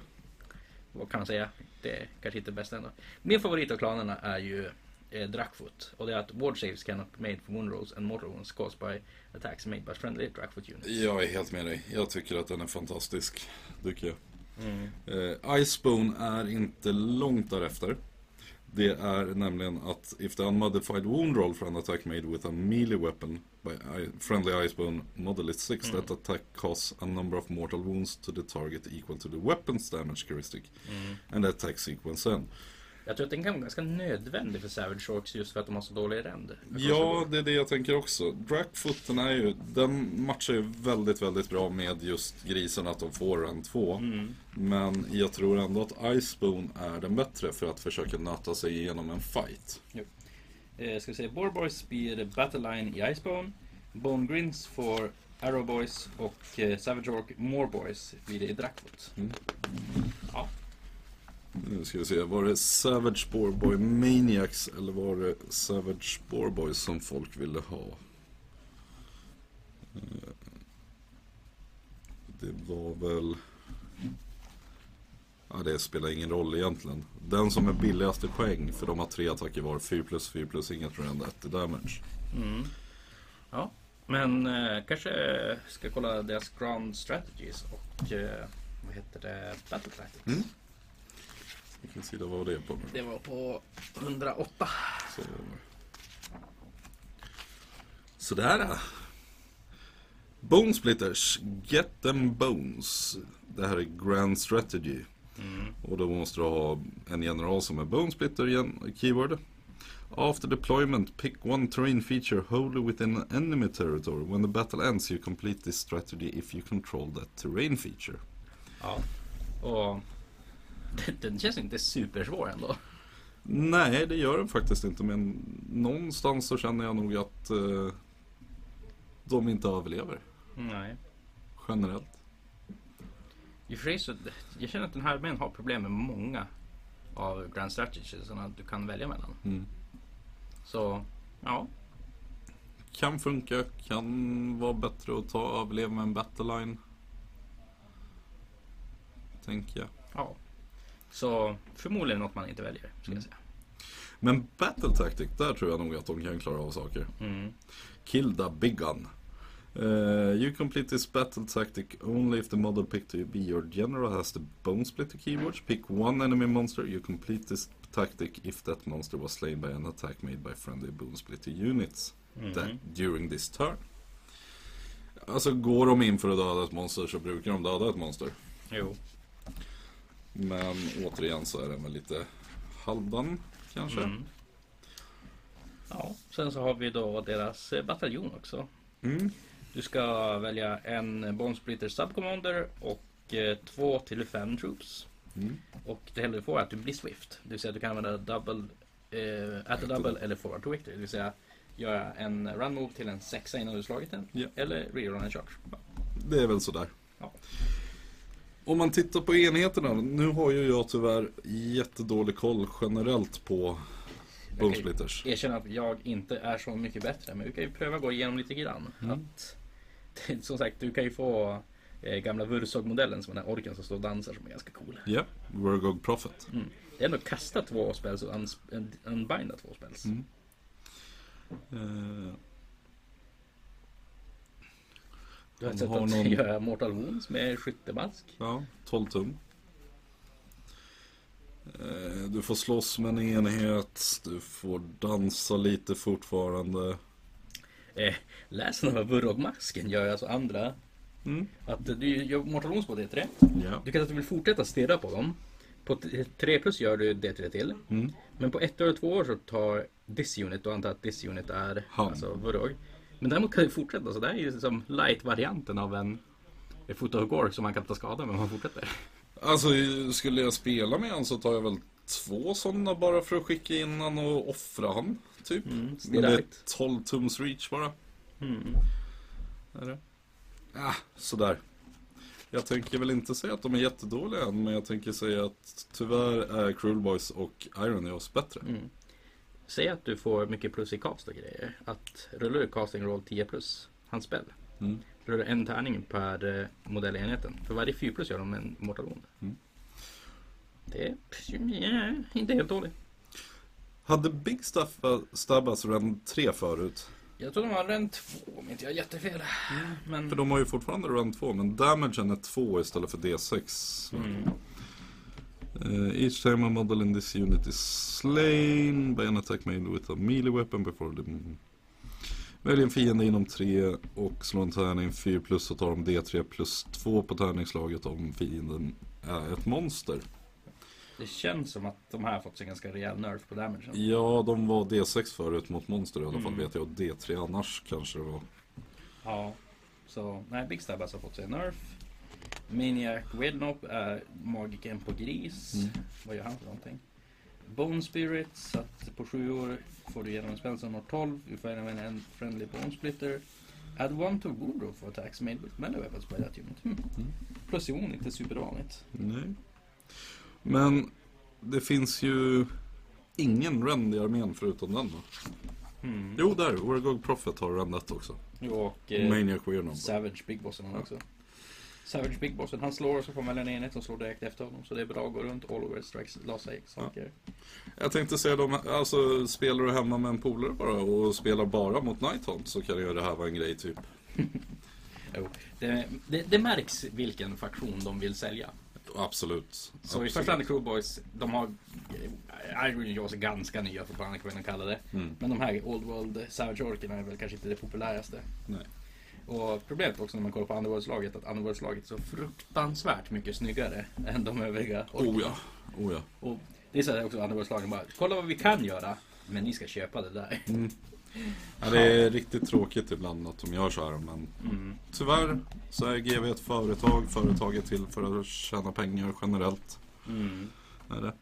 Vad kan man säga? Det är kanske inte bäst ändå. Min favorit av klanerna är ju eh, Drackfoot. Och det är att ward saves cannot be made for wound rolls and mortal wounds caused by attacks made by friendly Drackfoot units. Jag är helt med dig. Jag tycker att den är fantastisk. Tycker jag. Mm. Eh, Icebone är inte långt därefter. Det är nämligen att if the unmodified wound roll for an attack made with a melee weapon by I- friendly Icebone model is 6, Mm. that attack causes a number of mortal wounds to the target equal to the weapon's damage characteristic Mm. and the attack sequence then. Jag tror att den kan vara ganska nödvändig för Savage Orcs just för att de har så dålig rend. Ja, det är det jag tänker också. Drackfooten är ju, den matchar ju väldigt, väldigt bra med just grisen att de får en 2. Mm. Men jag tror ändå att Icebone är den bättre för att försöka nöta sig igenom en fight. Eh, ska vi se, Borboys blir Battleline i Icebone. Bone Grins får Arrow Boys och eh, Savage Orc More Boys blir det i Drackfoot. Mm. Ja. Nu ska vi se, var det Savage Sporeboy Maniacs eller var det Savage Sporeboy som folk ville ha? Eh, Det var väl... Ja, det spelar ingen roll egentligen. Den som är billigast i poäng, för de har tre attacker var, 4 plus 4 plus inget rend 1 i damage. Mm. Ja, men eh, kanske ska kolla deras Ground Strategies och eh, vad heter det? Battle Tactics. Mm. Vilken sida var det på? Det var på 108. Så. Sådär. Bone Splitters, Get them bones. Det här är Grand Strategy. Mm. Och då måste du ha en general som är Bone Splitter keyword. After deployment, pick one terrain feature wholly within enemy territory. When the battle ends you complete this strategy if you control that terrain feature. Ja, och den, känns inte supersvår ändå. Nej, det gör den faktiskt inte. Men någonstans så känner jag nog att eh, de inte överlever. Nej. Generellt. I och för sig så, jag känner att den här armén har problem med många av Grand Strategies som du kan välja mellan. Mm. Så, ja. Kan funka, kan vara bättre att ta överleva med en battleline. Tänker jag. ja. Så förmodligen något man inte väljer, ska jag säga. Men battle tactic, där tror jag nog att de kan klara av saker. Mm. Kill the big gun. Uh, you complete this battle tactic only if the model picked to be your general has the bone splitter keywords. Pick one enemy monster. You complete this tactic if that monster was slain by an attack made by friendly bone splitter units Mm. that, during this turn. Alltså går de in för att döda ett monster så brukar de döda ett monster. Jo. Men återigen så är den väl lite halvdan kanske. Mm. Ja, sen så har vi då deras bataljon också. Mm. Du ska välja en Bone Splitter Subcommander och eh, två till fem troops. Mm. Och det hela du får är att du blir Swift. Det vill säga att du kan använda double, eh, at a double eller forward to victory. Det vill säga göra en run move till en sexa innan du slagit den. Ja. Eller rerun en charge. Det är väl sådär. Ja. Om man tittar på enheterna, nu har ju jag tyvärr jättedålig koll generellt på Bone Okej. Splitters. Erkänna att jag inte är så mycket bättre. Men vi kan ju pröva gå igenom lite grann. Mm. Att, som sagt, du kan ju få eh, gamla Vursog-modellen som den här orken som står och dansar som är ganska cool. Ja, Vergog Prophet. Mm. Det är ändå kasta två spells och unbinda två spells. Mm. Eh, Du har ett De sätt har att någon- göra Mortal Wounds med skyttemask. ja, 12 tum. Eh, du får slåss med en enhet, du får dansa lite fortfarande. Eh, läsen av Burrog-masken gör alltså andra. Mm. Att du gör Mortal Wounds på D3. Ja. Du kan att du vill fortsätta stirra på dem. På t- 3 plus gör du D3 till. Mm. Men på ett eller två år så tar this unit, och antar att this unit är Han. alltså Burrog. Men däremot kan du fortsätta, så det här är ju som light-varianten av en en Gork som man kan ta skada med om man fortsätter. Alltså skulle jag spela med han så tar jag väl två sådana bara för att skicka in han och offra han. Typ. Mm, Men det är högt. 12 tums reach bara. Mm. Är det? Ah, sådär. Jag tänker väl inte säga att de är jättedåliga än, men jag tänker säga att tyvärr är Cruel Boys och Iron Jaws bättre. Mm. Säg att du får mycket plus i cast och grejer. Att rullar du casting roll 10 plus, hans spel. Mm. Rullar en tärning per eh, modellenheten. För varje 4 plus gör de en mortal wound. Mm. Det är ja, inte helt dåligt. Hade Big Stuff Stabbas Ren 3 förut? Jag tror de har en 2 om inte jag har jättefel. Men... För de har ju fortfarande Ren 2, men damagen är 2 istället för D6. Mm. Uh, each time a model in this unit is slain by an attack made with a melee weapon before them. Välj en fiende inom 3 och slå en tärning 4 plus och tar de D3 plus 2 på tärningslaget om fienden är ett monster. Det känns som att de här har fått sig ganska rejäl nerf på damagen. Ja, de var D6 förut mot monster i alla fall Mm. vet jag. Och D3 annars kanske det var. Ja. Så, nej, Big Stabbas har fått sig en nerf. Maniac Wednop är magiken på gris. Mm. Vad gör han för någonting? Bone Spirit, så att på sju år får du genom en spel som har 12. Du får även en friendly Bone Splitter. Add one to wound for attacks made with melee weapons by that unit. Hmm. Mm. Plus i wound, inte supervanligt. Nej. Men det finns ju ingen Rend i armén förutom den va? Hmm. Jo, där. Wargog Prophet har Rendet också. Jo, och eh, Maniac Savage Big Bossen han också. Savage Big Bossen, han slår och så får man välja en enhet som slår direkt efter honom. Så det är bra att gå runt all over strikes, lasa saker. Jag tänkte säga dem, alltså spelar du hemma med en polare bara och spelar bara mot Nighthaunt så kan ju det här vara en grej typ. Jo, det, det, det märks vilken faktion de vill sälja. Absolut. Så i Absolut. första hand Crew Boys, de har eh, Iron Jaws är ganska nya fortfarande kan man kalla det. Mm. Men de här Old World Savage Orkerna är väl kanske inte det populäraste. Nej. Och problemet också när man kollar på Underworlds-laget att Underworlds-laget är så fruktansvärt mycket snyggare än de övriga Oh ja. Oh ja. Och det är så här också Underworlds-lagen bara, kolla vad vi kan göra, men ni ska köpa det där. Mm. ja. Det är riktigt tråkigt ibland att de gör så här men Mm. tyvärr så är GV ett företag. Företaget till för att tjäna pengar generellt. Mm. Är det.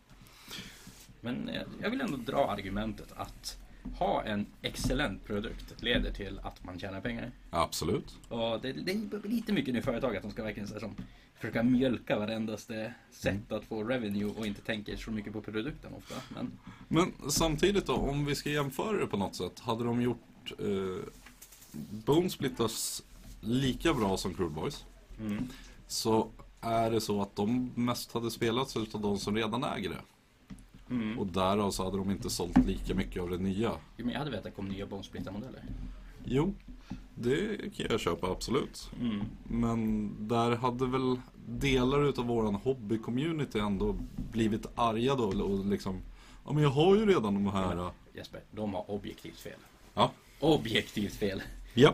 Men eh, jag vill ändå dra argumentet att ha en excellent produkt leder till att man tjänar pengar. Absolut. Och det, det är lite mycket nu i företag att de ska verkligen så här, som, försöka mjölka varendaste sätt att få revenue och inte tänker så mycket på produkten ofta. Men Men samtidigt då, om vi ska jämföra det på något sätt. Hade de gjort eh, Bone Splitters lika bra som Cruel Boys mm. så är det så att de mest hade spelats utav de som redan äger det. Mm. Och därav så hade de inte sålt lika mycket av det nya. Jo, men jag hade vetat att det kom nya Bonesplitter-modeller. Jo, det kan jag köpa absolut. Mm. Men där hade väl delar utav våran hobby-community ändå blivit arga då och liksom Ja men jag har ju redan de här. Jesper, de har objektivt fel. Ja. Objektivt fel. Ja.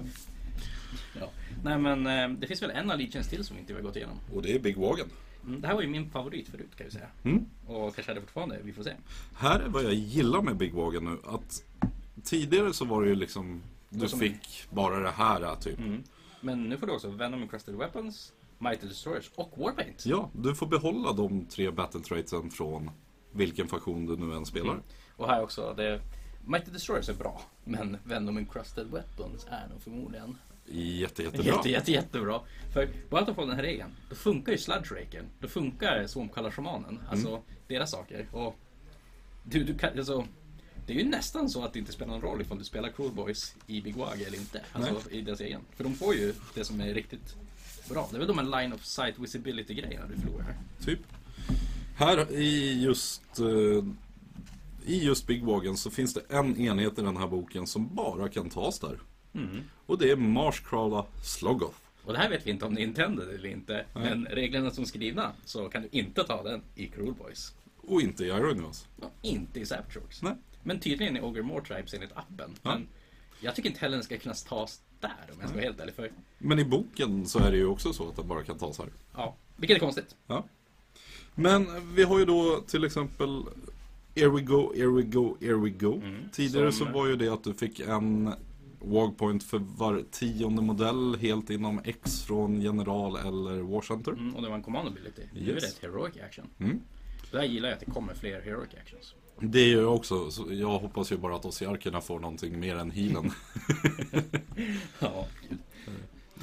Ja. Nej men eh, det finns väl en Allegiance till som vi inte har gått igenom. Och det är Big Wagon. Mm, det här var ju min favorit förut kan vi säga. Mm. Och kanske är det fortfarande, vi får se. Här är vad jag gillar med Big Wagon nu. Att tidigare så var det ju liksom Du fick bara det här typ. Mm. Men nu får du också Venom Encrusted Weapons, Mighty Destroyers och Warpaint. Ja, du får behålla de tre battle traitsen från vilken faktion du nu än spelar. Mm. Och här också, det, Mighty Destroyers är bra. Men Venom Encrusted Weapons är nog förmodligen Jätte, jättebra. jätte, jätte, jättebra. För bara att de får den här regeln, då funkar ju Sludge Raken. Då funkar Swarmkallar-shamanen. Alltså deras saker. Och du, du kan, alltså, det är ju nästan så att det inte spelar någon roll ifall du spelar Cruel Boys i Big Wag eller inte. Alltså i deras egen. För de får ju det som är riktigt bra. Det är väl de här line of sight visibility grejerna du förlorar. Typ. Här i just eh, I just Big Wagon så finns det en enhet i den här boken som bara kan tas där. Mm. Och det är Marshcrawler Sloggoth. Och det här vet vi inte om intended eller inte. Nej. Men reglerna som är skrivna så kan du inte ta den i Cruel Boys. Och inte i Iron Jaws. Och inte i. Nej. Men tydligen i Ogre More Tribes enligt appen. Ja. Men Jag tycker inte heller den ska kunna tas där om jag ska vara helt ärlig. För, Men i boken så är det ju också så att den bara kan tas här. ja, vilket är konstigt. Ja. Men vi har ju då till exempel Here we go, here we go, here we go. Mm, Tidigare som- så var ju det att du fick en Wagpoint för var tionde modell helt inom X från General eller War Center. Mm, och det var en command ability. Nu är Yes. det ett heroic action. Mm. Där gillar jag att det kommer fler heroic actions. Det gör jag också. Så jag hoppas ju bara att Osiarkerna får någonting mer än healen. Ja, gud.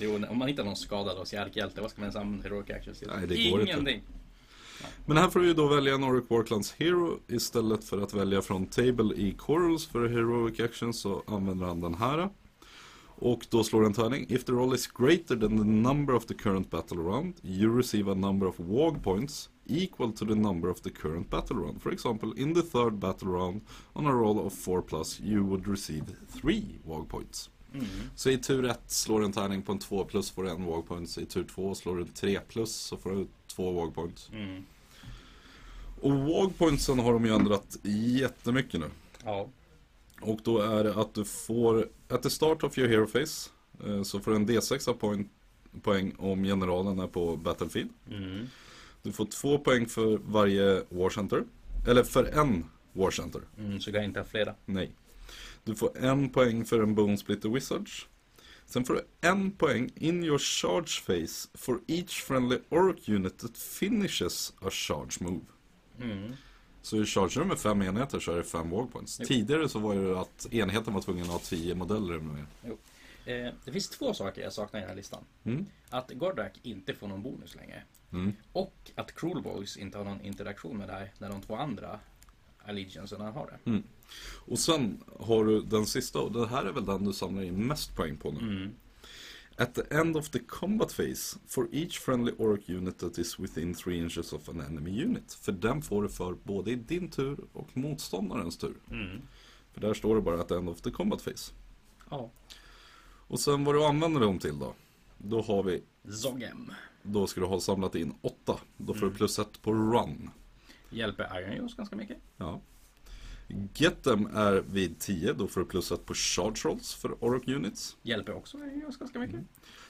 Jo, om man hittar någon skadad hos hjälte, vad ska man ens använda heroic actions till? Nej, det går inte. Men här får du ju då välja Nordic Warclans Hero istället för att välja från Table i Corals för Heroic Actions så använder han den här. Och då slår en tärning. If the roll is greater than the number of the current battle round, you receive a number of Wag points equal to the number of the current battle round. For example, in the third battle round, on a roll of 4 plus, you would receive 3 Wag points. Mm. Så i tur 1 slår en tärning på en 2 plus får du en Wag points. I tur 2 slår du en 3 plus så får du 2 Wag points. Mm. Och Wagpointsen har de ju ändrat jättemycket nu. Ja. Och då är det att du får, at the start of your hero phase, eh, så får du en D6 av poäng, poäng om generalen är på Battlefield. Mm. Du får två poäng för varje War Center. Eller för en War Center. Mm, så jag inte ha flera. Nej. Du får en poäng för en Bone Splitter Wizards. Sen får du en poäng in your charge phase for each friendly orc unit that finishes a charge move. Mm. Så chargear du med fem enheter så är det fem walkpoints. Jo. Tidigare så var det att enheten var tvungen att ha tio modeller med. Eh, det finns två saker jag saknar i den här listan. Mm. Att Gordrak inte får någon bonus längre. Mm. Och att Cruel Boys inte har någon interaktion med det här när de två andra Allegiancerna har det. Mm. Och sen har du den sista och det här är väl den du samlar in mest poäng på nu. Mm. At the end of the combat phase, for each friendly orc unit that is within 3 inches of an enemy unit. För den får du för både i din tur och motståndarens tur. Mm. För där står det bara at the end of the combat phase. Ja. Och sen vad du använder dem till då? Då har vi, Zogem. då ska du ha samlat in 8. Då får Mm. du plus ett på run. Hjälper Iron Jaws ganska mycket. Ja. Get them är vid 10, då får du plus ett på charge rolls för Orc Units. Hjälper också Jaws ganska mycket.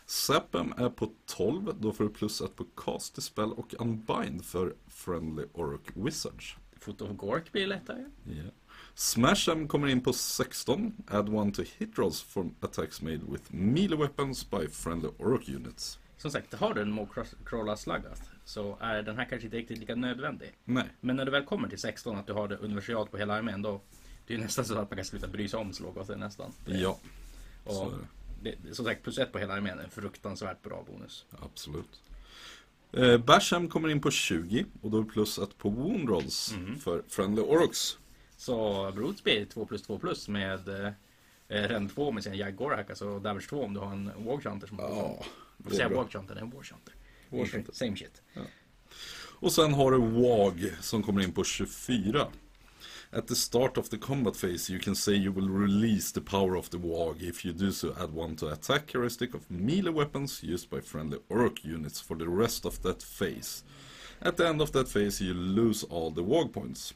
Sapem är på 12, då får du plus ett på cast spell och unbind för Friendly Orc Wizards. Foot of Gork blir lättare. Yeah. Smash Em kommer in på 16, add one to hit rolls from attacks made with melee weapons by friendly Orc Units. Som sagt, har du en Mokrolla Sluggath så är den här kanske inte riktigt lika nödvändig. Nej, Men när du väl kommer till 16 att du har det universalt på hela armén då det är nästan så att man kan sluta bry sig om Sloggoth nästan. ja, så Och är det. som sagt, plus ett på hela armén är en fruktansvärt bra bonus. Absolut. Eh, Basham kommer in på 20 och då är plus ett på wound rolls Mm. för Friendly Orcs. Så Brutes blir 2 plus 2 plus med eh, Ren 2 med sin Jaguar alltså Damage 2 om du har en Warchanter som Ja, det är bra. Warchanter, det är en Warchanter. Warchanter. Same shit. Och sen har du WAG som kommer in på 24. At the start of the combat phase you can say you will release the power of the WAG. If you do so add one to attack heuristic of melee weapons used by friendly orc units for the rest of that phase. At the end of that phase you lose all the WAG points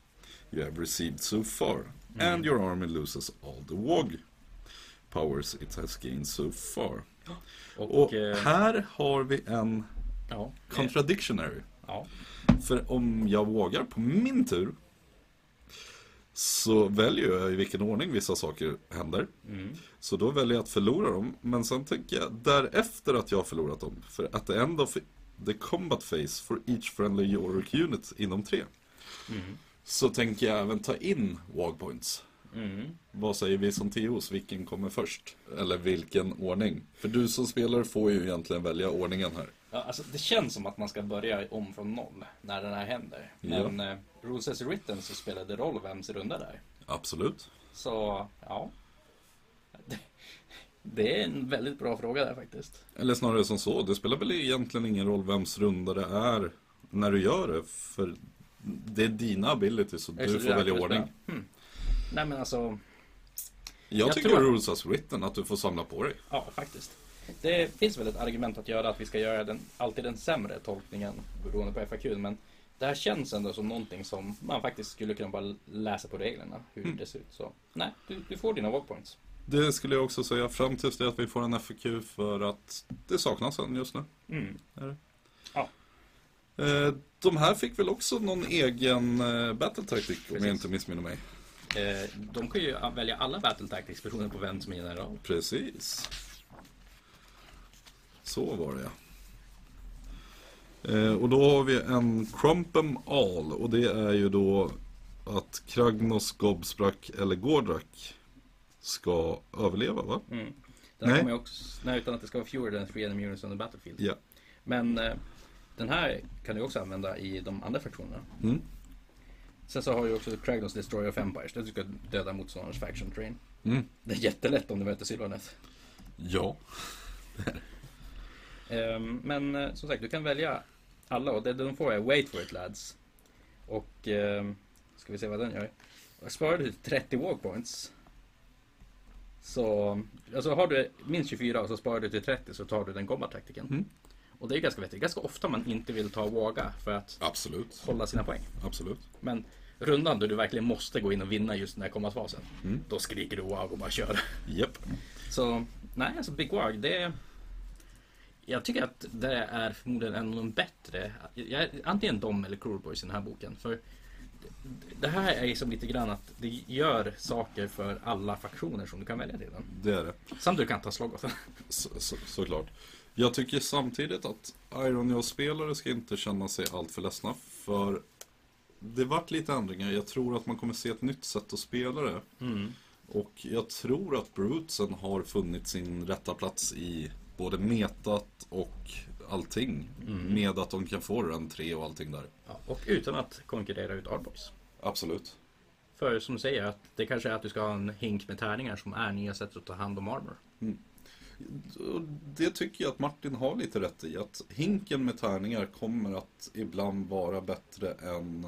you have received so far. And your army loses all the WAG powers it has gained so far. Och, Och eh, här har vi en ja, contradictionary. ja. För om jag vågar på min tur så väljer jag i vilken ordning vissa saker händer. Mm. Så då väljer jag att förlora dem. Men sen tänker jag därefter att jag har förlorat dem. För att the end of the combat phase for each friendly Yorick unit inom tre. Mm. Så tänker jag även ta in WAG points. Mm. Vad säger vi som Teos? Vilken kommer först? Eller vilken ordning? För du som spelare får ju egentligen välja ordningen här. Ja, alltså, det känns som att man ska börja om från noll när den här händer. Ja. Men eh, Rules as written så spelar det roll vems runda där. Absolut. Så, ja. Det, det är en väldigt bra fråga där faktiskt. Eller snarare som så, det spelar väl egentligen ingen roll vems runda det är när du gör det. För det är dina abilities så Är det du får det välja ordning. Hmm. Nej men alltså, Jag, Jag tycker tror- rules as written, att du får samla på dig. ja faktiskt. Det finns väl ett argument att göra att vi ska göra den, alltid den sämre tolkningen beroende på FAQ. Men det här känns ändå som någonting som man faktiskt skulle kunna bara läsa på reglerna hur Mm. det ser ut. Så nej, du, du får dina walk points. Det skulle jag också säga fram tills det att vi får en FAQ för att det saknas en just nu. Mm. Ja. Eh, De här fick väl också någon egen eh, battle tactic om jag inte missminner mig. Eh, de kan ju välja alla Battle Tactics beroende på vem som är general. Precis. Så var det ja. Eh, och då har vi en Crumpem All och det är ju då att Kragnos, Gobsprak eller Gordrak ska överleva va? Mm. Den Nej. kommer ju också, nej, utan att det ska vara fewer than three enemy units on the battlefield. Ja. Men eh, den här kan du också använda i de andra fraktionerna. Mm. Sen så har du också Kragnos Destroyer of Empires. Där du ska döda motståndarens faction train. Mm. Det är jättelätt om du möter Sylvanet. Ja. Ehm, men eh, som sagt, du kan välja alla och det de får är Wait for it lads. Och ehm, ska vi se vad den gör. Jag sparar du 30 walk points. Så alltså har du minst 24 och så sparar du till 30 så tar du den combat taktiken. Mm. Och det är ganska vettigt. Ganska ofta man inte vill ta våga för att Absolut. hålla sina poäng. Absolut. Men rundan då du verkligen måste gå in och vinna just den här kombatfasen. Mm. Då skriker du wow och bara kör. Japp. Så nej, alltså Big Wag, det Jag tycker att det är förmodligen en av de bättre jag, Antingen de eller Cruel Boys i den här boken För Det här är som lite grann att det gör saker för alla faktioner som du kan välja till den Det är det. Samt du kan ta Slogothen Så, så, såklart. Jag tycker samtidigt att Iron Jaws-spelare ska inte känna sig allt för ledsna. För det vart lite ändringar. Jag tror att man kommer se ett nytt sätt att spela det. mm. Och jag tror att Brutesen har funnit sin rätta plats i både metat och allting. Mm. Med att de kan få run 3 och allting där. ja, Och utan att konkurrera ut Arboys Absolut. För som du säger, att det kanske är att du ska ha en hink med tärningar som är nya sätt att ta hand om armor Och Det tycker jag att Martin har lite rätt i. Att hinken med tärningar kommer att ibland vara bättre än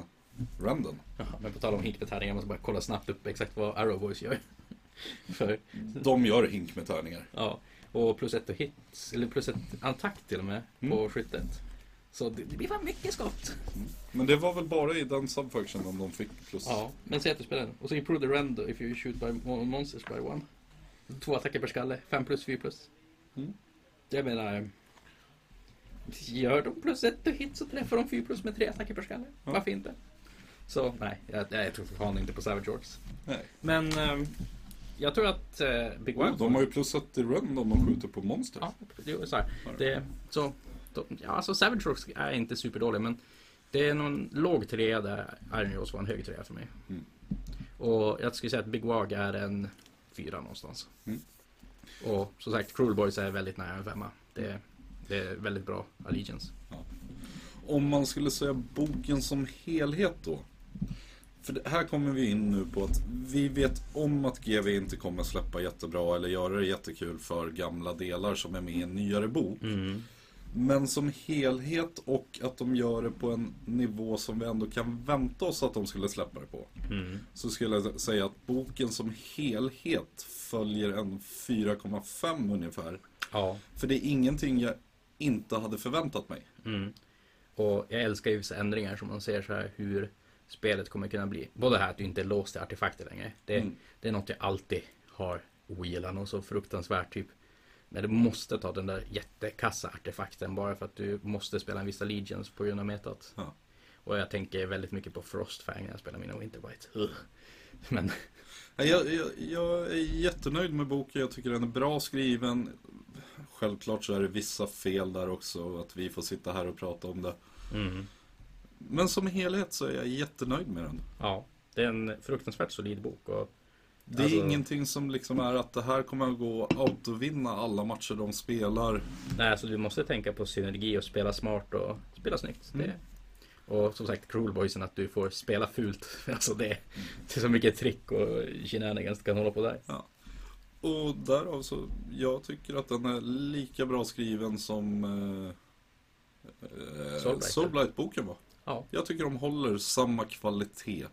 renden. Jaha, Men på tal om hink med tärningar, jag måste bara kolla snabbt upp exakt vad Arrow Boys gör För De gör hink med tärningar. Ja, och plus ett och hits, eller plus ett attack till och med på Mm. skyttet. Så det, det blir fan mycket skott. Men det var väl bara i den subfunctionen de fick plus. Ja, men säg att du spelar den. Och så improve the rend if you shoot by mo- monsters by one. Två attacker per skalle, 5 plus, 4 plus. Mm. Jag menar... Gör de plus ett och hit så träffar de 4 plus med tre attacker per skalle. Ja. Varför inte? Så nej, jag, jag tror fortfarande inte på Savage Orcs. Nej. Men ehm, jag tror att eh, Big One... Oh, de har ju plussat i run om de skjuter på monster. Ja, det är så här. Det, så, då, ja, alltså Savage Rocks är inte superdålig men det är någon låg trea där Iron Jaws var en hög trea för mig. Mm. Och jag skulle säga att Big Wag är en fyra någonstans. Mm. Och som sagt, Cruel Boys är väldigt nära en femma. Det, det är väldigt bra Allegiance. Om man skulle säga boken som helhet då. För det, här kommer vi in nu på att vi vet om att GV inte kommer släppa jättebra eller göra det jättekul för gamla delar som är med i en nyare bok. Men som helhet och att de gör det på en nivå som vi ändå kan vänta oss att de skulle släppa det på. Så skulle jag säga att boken som helhet följer en 4,5 ungefär. Ja. För det är ingenting jag inte hade förväntat mig. Mm. Och jag älskar ju vissa ändringar som man ser så här hur spelet kommer kunna bli. Både det här att du inte är låst till artefakter längre. Det, Mm. det är något jag alltid har ogillat och så fruktansvärt typ. När du måste ta den där jättekassa artefakten bara för att du måste spela en vissa legions på grund av metat. Ja. Och jag tänker väldigt mycket på Frostfang när jag spelar mina Winterbite. Ugh. Men Jag, jag, jag är jättenöjd med boken. Jag tycker den är bra skriven. Självklart så är det vissa fel där också. Att vi får sitta här och prata om det. Men som helhet så är jag jättenöjd med den. ja, det är en fruktansvärt solid bok. Och, Det är Alltså- ingenting som liksom är att det här kommer att gå att autovinna alla matcher de spelar. nej, alltså du måste tänka på synergi och spela smart och spela snyggt. Mm. Det, och som sagt, Cruel Boysen att du får spela fult. Alltså det, det är så mycket trick och shenanigans kan hålla på där. Och därav så, jag tycker att den är lika bra skriven som eh, eh, Soulblight. Soulblight-boken var. Ja, Jag tycker de håller samma kvalitet.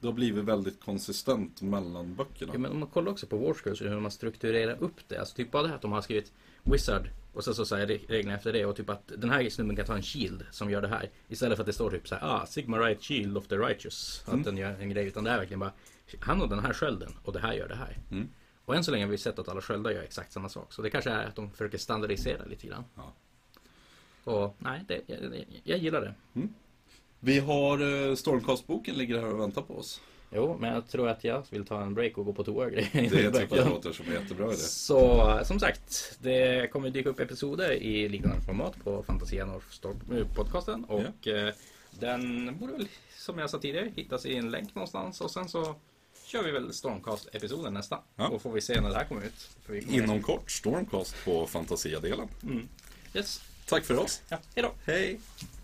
Det har blivit väldigt konsistent mellan böckerna. Ja, men om man kollar också på Warscores och hur man strukturerar upp det. Alltså typ bara det här att de har skrivit Wizard och sen så säger reglerna efter det och typ att den här snubben kan ta en shield som gör det här. Istället för att det står typ så här, ah, Sigma Right Shield of the Righteous. Att Mm. den gör en grej. Utan det är verkligen bara, han har den här skölden och det här gör det här. Mm. Och än så länge har vi sett att alla sköldar gör exakt samma sak. Så det kanske är att de försöker standardisera lite grann. Ja. Och nej, det, jag, jag gillar det. Vi har eh, Stormcast-boken ligger här och väntar på oss. Jo, men jag tror att jag vill ta en break och gå på toa och grejer. Det tycker jag låter som en jättebra idé. Så som sagt, det kommer dyka upp episoder i liknande format på Fantasia North Storm- podcasten. Och eh, den borde väl, som jag sa tidigare, hittas i en länk någonstans. Och sen så kör vi väl Stormcast-episoden nästa. Ja. Och får vi se när det här kommer ut. Kommer... Inom kort, Stormcast på Fantasia-delen. Yes. Tack för oss. Ja, hejdå. Hej!